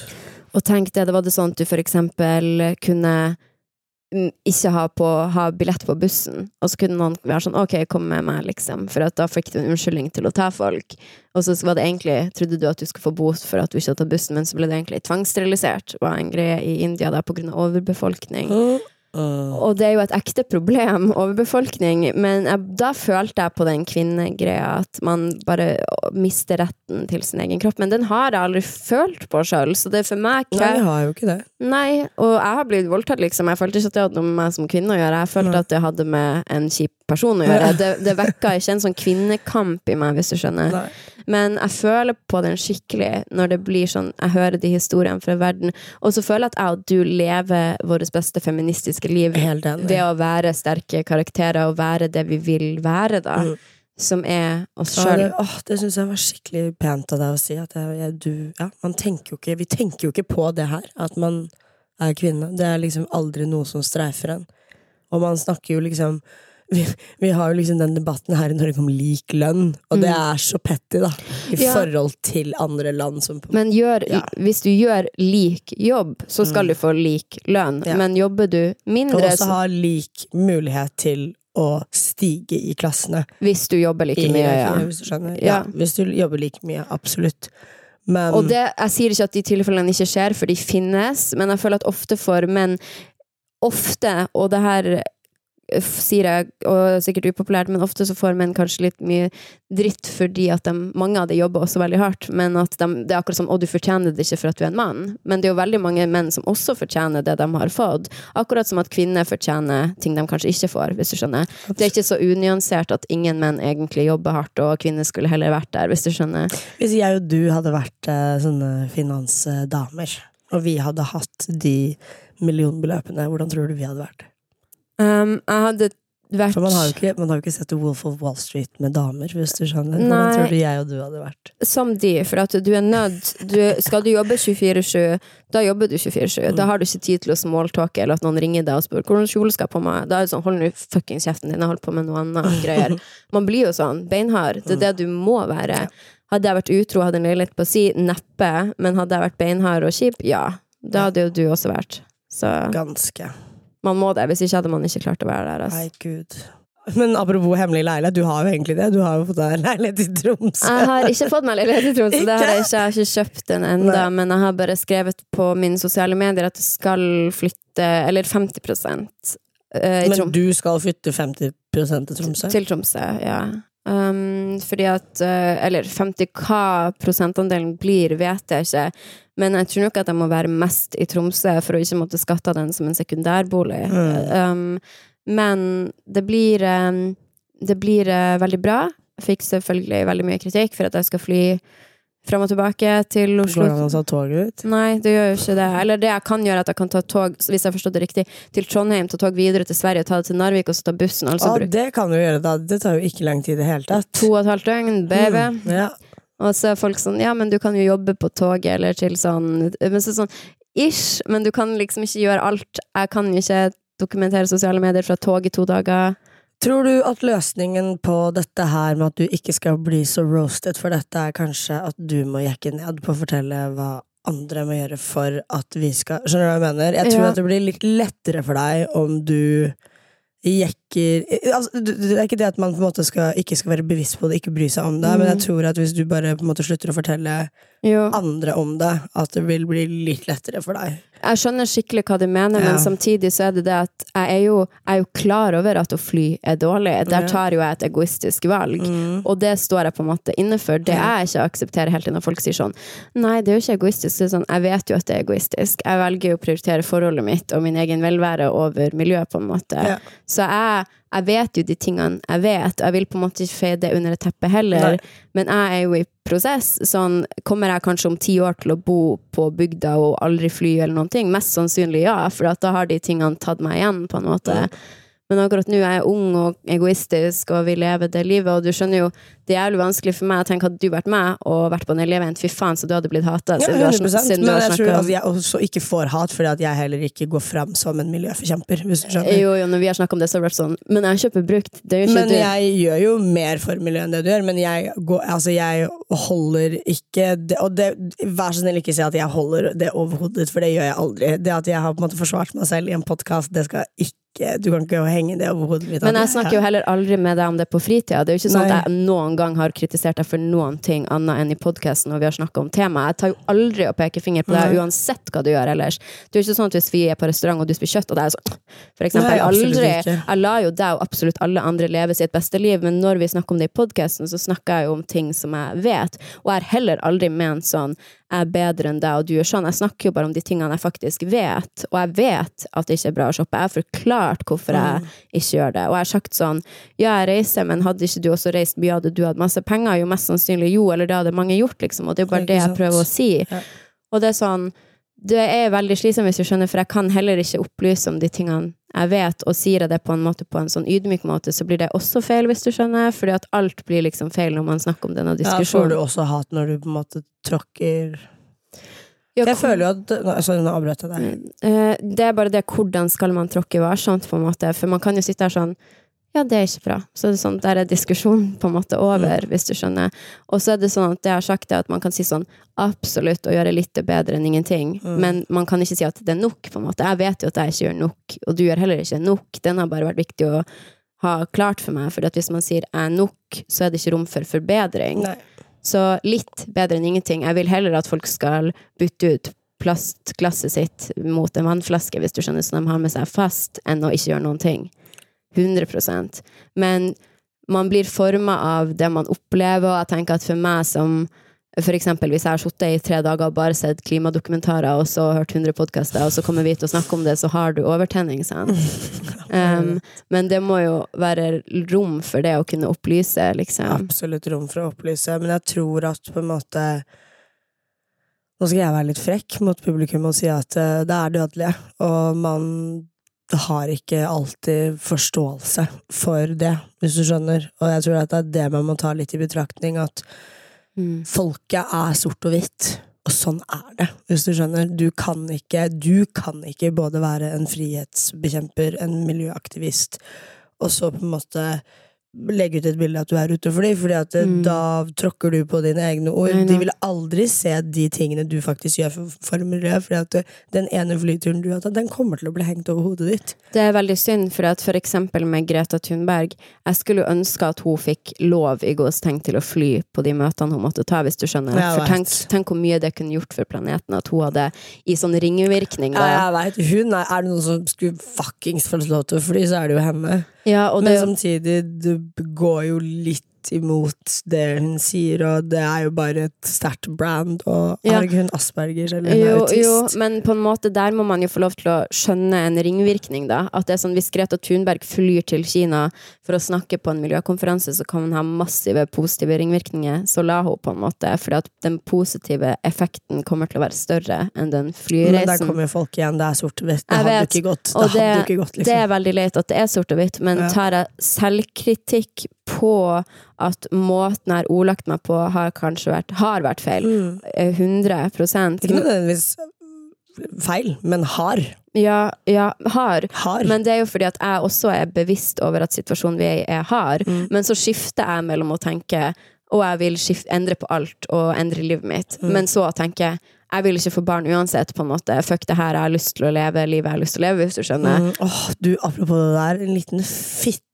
og tenk det, det var det sånn at du for eksempel kunne ikke ha, på, ha billett på bussen, og så kunne noen være sånn ok, kom med meg, liksom, for da fikk du en unnskyldning til å ta folk. Og så var det egentlig, trodde du at du skulle få bot for at du ikke hadde tatt bussen, men så ble det egentlig tvangssterilisert, var en greie i India da av overbefolkning. Mm. Mm. Og det er jo et ekte problem, overbefolkning, men jeg, da følte jeg på den kvinnegreia at man bare mister retten til sin egen kropp. Men den har jeg aldri følt på sjøl, så det er for meg Nei, jeg har jo ikke det. Nei, og jeg har blitt voldtatt, liksom. Jeg følte ikke at det hadde noe med meg som kvinne å gjøre. Jeg følte Nei. at det hadde med en kjip person å gjøre. Det, det vekka ikke en sånn kvinnekamp i meg, hvis du skjønner. Nei. Men jeg føler på den skikkelig når det blir sånn Jeg hører de historiene fra verden, og så føler jeg at jeg og du lever vårt beste feministiske liv ved å være sterke karakterer og være det vi vil være, da. Mm. Som er oss Ja, det, åh, det syns jeg var skikkelig pent av deg å si. At jeg, jeg, du, ja, man tenker jo ikke, vi tenker jo ikke på det her, at man er kvinne. Det er liksom aldri noe som streifer en. Og man snakker jo liksom vi, vi har jo liksom den debatten her i Norge om lik lønn, og det Mm. er så petty, da. I Ja. forhold til andre land som på Men gjør, Ja. hvis du gjør lik jobb, så skal Mm. du få lik lønn. Ja. Men jobber du Og mindre, også så ha lik mulighet til å stige i klassene. Hvis du jobber like I mye, ja. Hvis du skjønner. Ja. Hvis du jobber like mye. Absolutt. Men Og det, jeg sier ikke at de tilfellene ikke skjer, for de finnes, men jeg føler at ofte for menn Ofte, og det her sier jeg, og sikkert upopulært, men ofte så får menn kanskje litt mye dritt fordi at de, mange av de jobber også veldig hardt, men at de, det er akkurat som 'å, du fortjener det ikke for at du er en mann'. Men det er jo veldig mange menn som også fortjener det de har fått. Akkurat som at kvinner fortjener ting de kanskje ikke får, hvis du skjønner. Det er ikke så unyansert at ingen menn egentlig jobber hardt, og kvinner skulle heller vært der, hvis du skjønner. hvis jeg og du hadde vært eh, sånne finansdamer, og vi hadde hatt de millionbeløpene, hvordan tror du vi hadde vært? Um, jeg hadde vært For man har jo ikke, man har jo ikke sett The Wolf of Wall Street med damer, hvis du skjønner. Hvordan tror du jeg og du hadde vært? som de, for at du er nødt du, Skal du jobbe 24-7, da jobber du 24-7. Da har du ikke tid til å smalltalke, eller at noen ringer deg og spør hvordan kjole skal jeg på meg. Da er det sånn, hold nå fuckings kjeften din, jeg holder på med noe annet greier. Man blir jo sånn, beinhard. Det er det du må være. Hadde jeg vært utro hadde en leilighet på å si, neppe. Men hadde jeg vært beinhard og kjip, ja. Da hadde jo du også vært. Så Ganske. Man må det. Hvis ikke hadde man ikke klart å være der. Altså. Men apropos hemmelig leilighet, du har jo egentlig det. Du har jo fått deg leilighet i Tromsø. Jeg har ikke fått meg leilighet i Tromsø, det har jeg Ikke? Jeg har ikke kjøpt den enda, men jeg har bare skrevet på mine sosiale medier at jeg skal flytte, eller 50 uh, i Tromsø. Men du skal flytte 50 til Tromsø? til Tromsø, ja. Um, fordi at uh, Eller 50 hva prosentandelen blir, vet jeg ikke. Men jeg tror nok at jeg må være mest i Tromsø for å ikke måtte skatte av den som en sekundærbolig. Mm. Um, men det blir um, Det blir uh, veldig bra. Jeg fikk selvfølgelig veldig mye kritikk for at jeg skal fly fram og tilbake til Oslo. Går det an å ta toget ut? Nei, det gjør jo ikke det. Eller det jeg kan gjøre, at jeg kan ta tog, hvis jeg har forstått det riktig, til Trondheim, ta tog videre til Sverige, ta det til Narvik, og så ta bussen. Altså Ja, bruke det kan du gjøre, da. Det tar jo ikke lang tid i det hele tatt. to og et halvt døgn, baby. Mm, ja. Og så er folk sånn Ja, men du kan jo jobbe på toget, eller til sånn Men så sånn Ish, men du kan liksom ikke gjøre alt. Jeg kan jo ikke dokumentere sosiale medier fra tog i to dager. Tror du at løsningen på dette her med at du ikke skal bli så roasted for dette, er kanskje at du må jekke ned på å fortelle hva andre må gjøre for at vi skal Skjønner du hva jeg mener? Jeg tror Ja. at det blir litt lettere for deg om du jekker altså, det er ikke det at man på en måte skal, ikke skal være bevisst på det, ikke bry seg om det, men jeg Mm. tror at hvis du bare på en måte slutter å fortelle Jo. andre om det, at det vil bli litt lettere for deg. Jeg skjønner skikkelig hva du mener, Ja. men samtidig så er det det at jeg er jo, jeg er jo klar over at å fly er dårlig. Der tar jo jeg et egoistisk valg. Mm. Og det står jeg på en måte inne for. Det er jeg ikke aksepterer helt når folk sier sånn Nei, det er jo ikke egoistisk. Det er sånn, jeg vet jo at det er egoistisk. Jeg velger jo å prioritere forholdet mitt og min egen velvære over miljøet, på en måte. Ja. Så jeg, jeg vet jo de tingene jeg vet. Jeg vil på en måte ikke feie det under et teppe heller. Nei. Men jeg er jo i prosess. Sånn, kommer jeg kanskje om ti år til å bo på bygda og aldri fly eller noen ting? Mest sannsynlig ja, for da har de tingene tatt meg igjen, på en måte. Men akkurat nå er jeg ung og egoistisk og vil leve det livet, og du skjønner jo, det er jævlig vanskelig for meg. Tenker Hadde du vært meg og vært på en elevevent, fy faen, så du hadde blitt hata. Ja, 100 siden du Men jeg tror at jeg også ikke får hat fordi at jeg heller ikke går fram som en miljøforkjemper. Hvis du skjønner. Jo, jo, når vi har snakket om det, så har det vært sånn Men jeg kjøper brukt. Det jo ikke Men du. jeg gjør jo mer for miljøet enn det du gjør, men jeg, går, altså jeg holder ikke det, Og det, vær så snill ikke si at jeg holder det overhodet, for det gjør jeg aldri. Det at jeg har på en måte forsvart meg selv i en podkast, det skal ikke Du kan ikke henge det over hodet mitt. Men jeg snakker jo heller aldri med deg om det på fritida. Det er jo ikke sånn Nei. at jeg noen gang har kritisert deg for noen ting annet enn i podkasten når vi har snakka om temaet. Jeg tar jo aldri å peke finger på deg Nei. uansett hva du gjør ellers. Det er jo ikke sånn at hvis vi er på restaurant og du spiser kjøtt, og det er sånn For eksempel. Nei, aldri. ikke. Jeg lar jo deg og absolutt alle andre leve sitt beste liv, men når vi snakker om det i podkasten, så snakker jeg jo om ting som jeg vet, og jeg har heller aldri ment sånn jeg er bedre enn deg, og du gjør sånn. Jeg snakker jo bare om de tingene jeg faktisk vet, og jeg vet at det ikke er bra å shoppe. Jeg har forklart hvorfor jeg ikke gjør det, og jeg har sagt sånn ja, jeg reiser, men hadde ikke du også reist mye, hadde du hatt masse penger? Jo, mest sannsynlig jo, eller det hadde mange gjort, liksom, og det er jo bare det jeg prøver å si. Ja. Og det er sånn det er veldig slitsomt, hvis du skjønner, for jeg kan heller ikke opplyse om de tingene jeg vet, og sier jeg det på en måte på en sånn ydmyk måte, så blir det også feil, hvis du skjønner, fordi at alt blir liksom feil når man snakker om denne diskusjonen. ja, får du også hat når du på en måte tråkker Ja, Jeg føler jo at altså, nå avbrøt jeg deg. Eh, Det er bare det hvordan skal man tråkke varsomt, på en måte. For man kan jo sitte her sånn Ja, det er ikke bra. Så er sånn, der er diskusjonen på en måte over, hvis du skjønner. Og så er det sånn at det jeg har sagt, er at man kan si sånn absolutt å gjøre litt bedre enn ingenting. Mm. Men man kan ikke si at det er nok, på en måte. Jeg vet jo at jeg ikke gjør nok, og du gjør heller ikke nok. Den har bare vært viktig å ha klart for meg. For hvis man sier 'jeg er nok', så er det ikke rom for forbedring. Nei. Så litt bedre enn ingenting. Jeg vil heller at folk skal bytte ut plastglasset sitt mot en vannflaske, hvis du skjønner, så de har med seg fast, enn å ikke gjøre noen ting. 100% Men man blir forma av det man opplever, og jeg tenker at for meg som for eksempel hvis jeg har sittet i tre dager og bare sett klimadokumentarer og så hørt 100 podkaster, og så kommer vi til å snakke om det, så har du overtenning, sant? Um, men det må jo være rom for det å kunne opplyse, liksom. Absolutt rom for å opplyse, men jeg tror at på en måte Nå skal jeg være litt frekk mot publikum og si at eh, det er dødelig, og man har ikke alltid forståelse for det, hvis du skjønner. Og jeg tror at det er det man må ta litt i betraktning, at Mm. folket er sort og hvitt. Og sånn er det, hvis du skjønner. Du kan ikke, du kan ikke både være en frihetsbekjemper, en miljøaktivist, og så på en måte legge ut et bilde at du er ute for dem, fordi at Mm. da tråkker du på dine egne ord. Nei, nei. De vil aldri se de tingene du faktisk gjør for, for miljøet, fordi at den ene flyturen du har tatt, den kommer til å bli hengt over hodet ditt. Det er veldig synd, for at for eksempel med Greta Thunberg Jeg skulle ønske at hun fikk lov i gåstegn til å fly på de møtene hun måtte ta, hvis du skjønner. Jeg For tenk, tenk hvor mye det kunne gjort for planeten at hun hadde i sånn ringvirkning. Da. Ja, jeg vet, hun er, er det noen som skulle fuckings få lov til å fly, så er det jo henne. Ja, og Men det, samtidig, det går jo litt imot det hun sier, og det er jo bare et sterkt brand, og Ja. har ikke hun Aspergers eller er jo, autist? jo, men på en måte der må man jo få lov til å skjønne en ringvirkning, da. At det er sånn hvis Greta Thunberg flyr til Kina for å snakke på en miljøkonferanse, så kan hun ha massive positive ringvirkninger. Så la hun på en måte, for den positive effekten kommer til å være større enn den Men der kommer jo folk igjen, det er sort-hvitt. Det hadde ikke gått. Det, det, hadde ikke gått, Det liksom. er veldig leit at det er sort og hvitt, men Ja. tar jeg selvkritikk på at måten jeg har ordlagt meg på, har kanskje vært, har vært feil. Mm. Eh, 100 Ikke nødvendigvis feil, men hard. Ja, ja, har. Hard. Men det er jo fordi at jeg også er bevisst over at situasjonen vi er i, er hard. Mm. Men så skifter jeg mellom å tenke og jeg vil skifte, endre på alt og endre livet mitt. Mm. Men så tenke jeg vil ikke få barn uansett, på en måte. Fuck det her, jeg har lyst til å leve livet jeg har lyst til å leve, hvis du skjønner. Mm, Oh, du, apropos det der, en liten fitte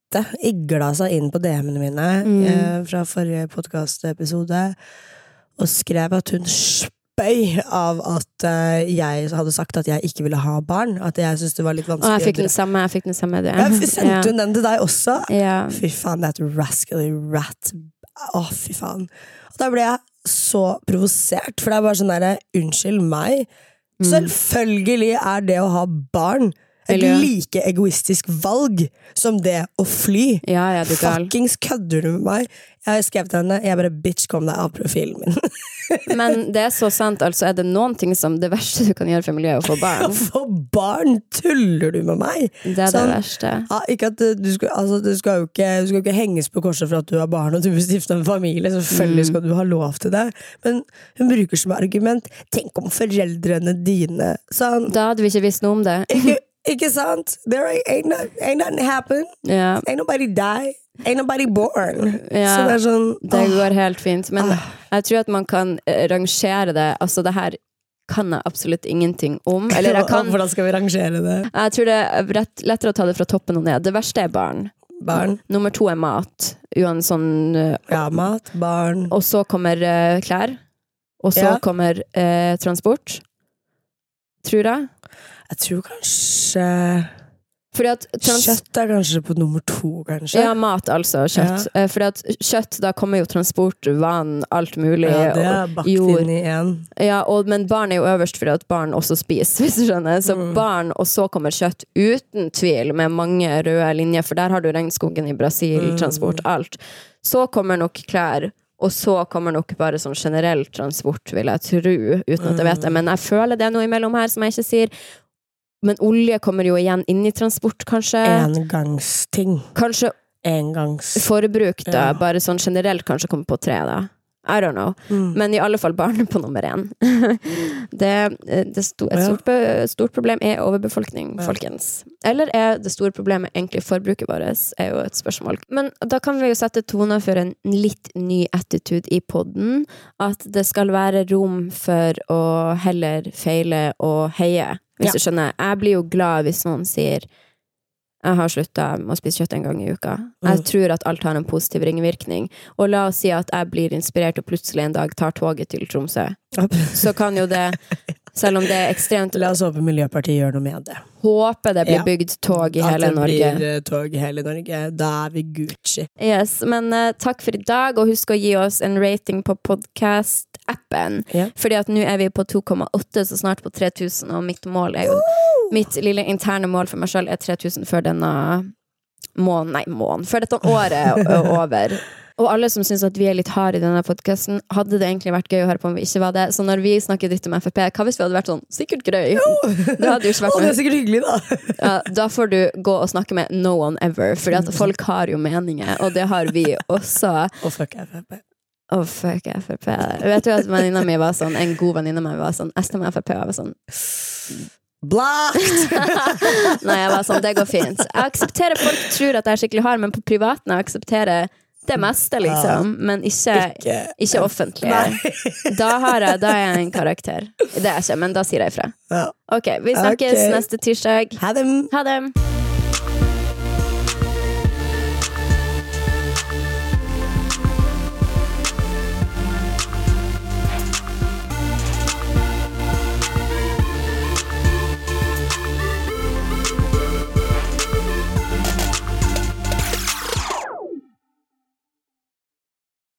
igla seg inn på DM-ene mine Mm. eh, fra forrige podkastepisode og skrev at hun spøy av at eh, jeg hadde sagt at jeg ikke ville ha barn. At jeg syntes det var litt Og jeg vanskelig fikk den samme. Jeg fikk den samme det. Ja, Sendte hun den til deg også? Ja. Fy faen, det er et rascally rat. Å, fy faen. Og da ble jeg så provosert, for det er bare sånn derre Unnskyld meg. Mm. Selvfølgelig er det å ha barn et like egoistisk valg som det å fly. ja, ja, du. Fuckings kødder du med meg? Jeg skrev til henne jeg bare bitch, kom deg av profilen min. Men det er så sant, altså. Er det noen ting som det verste du kan gjøre for miljøet, å få barn? Å få barn, tuller du med meg? Det er det Sånn. verste. Ja, ikke at du, skal, altså, du, skal jo ikke, du skal ikke henges på korset for at du har barn og du vil stifte en familie. Selvfølgelig skal du ha lov til det. Men hun bruker som argument 'tenk om foreldrene dine' sånn. Da hadde vi ikke visst noe om det. Ikke, ikke sant? There ain't, ain't, not, ain't nothing happen. Yeah. Ain't nobody die. Ain't nobody born. Ja, Så det er sånn det går helt fint. Men Ah. jeg tror at man kan eh, rangere det. Altså, det her kan jeg absolutt ingenting om. Eller jeg kan Hvordan skal vi rangere det? Jeg tror det er rett, lettere å ta det fra toppen og ned. Det verste er barn. Barn? Nummer to er mat. Sånn, eh, Ja, mat. Barn. og så kommer uh, klær. Og så Ja. kommer uh, transport. Tror jeg. Jeg tror kanskje Kjøtt er kanskje på nummer to, kanskje? Ja, mat, altså. Kjøtt. Ja. Fordi at kjøtt, da kommer jo transport, vann, alt mulig. Ja, det er bakt inn i én. Ja, og, men barn er jo øverst fordi at barn også spiser, hvis du skjønner. Så Mm. barn, og så kommer kjøtt, uten tvil, med mange røde linjer, for der har du regnskogen i Brasil, Mm. transport, alt. Så kommer nok klær, og så kommer nok bare sånn generell transport, vil jeg tro, uten at jeg vet Mm. det. Men jeg føler det er noe imellom her som jeg ikke sier. Men olje kommer jo igjen inn i transport, kanskje. Engangsting. Kanskje Engangs... forbruk, da. Ja. Bare sånn generelt kanskje kommer på tre, da. I don't know. Mm. Men i alle fall barn på nummer én. det, det sto, et stort, stort problem er overbefolkning, Ja. folkens. Eller er det store problemet egentlig forbruket vårt, er jo et spørsmål. Men da kan vi jo sette toner for en litt ny attitude i podden. At det skal være rom for å heller feile og heie, hvis Ja. du skjønner. Jeg blir jo glad hvis noen sier Jeg har slutta å spise kjøtt en gang i uka. Jeg Mm. tror at alt har en positiv ringvirkning. Og la oss si at jeg blir inspirert og plutselig en dag tar toget til Tromsø. Så kan jo det, selv om det er ekstremt La oss håpe Miljøpartiet gjør noe med det. Håpe det blir Ja. bygd tog i At hele det Norge. blir eh, tog i hele Norge. Da er vi Gucci. Yes, men uh, takk for i dag, og husk å gi oss en rating på podcast-appen. Ja. Fordi at nå er vi på 2,8, så snart på 3000, og mitt mål er jo Mitt lille interne mål for meg sjøl er 3000 før denne måneden Nei, måneden. Før dette året er over. Og alle som syns at vi er litt harde i denne podkasten, hadde det egentlig vært gøy å høre på om vi ikke var det. Så når vi snakker dritt om Frp, hva hvis vi hadde vært sånn sikkert grøy? Det hadde jo ikke Å, oh, det er sikkert hyggelig, da! ja, Da får du gå og snakke med no one ever, Fordi at folk har jo meninger, og det har vi også. Og fuck Frp. Å, fuck Frp. Vet du at venninna mi var sånn, en god venninne av meg var sånn Jeg stemmer Frp. Og jeg var sånn Blocked! Nei, jeg var sånn, det går fint. Jeg aksepterer folk tror at jeg er skikkelig hard, men på privaten jeg aksepterer det meste, liksom. Men ikke, Ikke ikke offentlig. Da, har jeg, da er jeg en karakter. Det er jeg ikke, men da sier jeg ifra. Ok, vi snakkes okay. neste tirsdag. Ha dem! Ha det!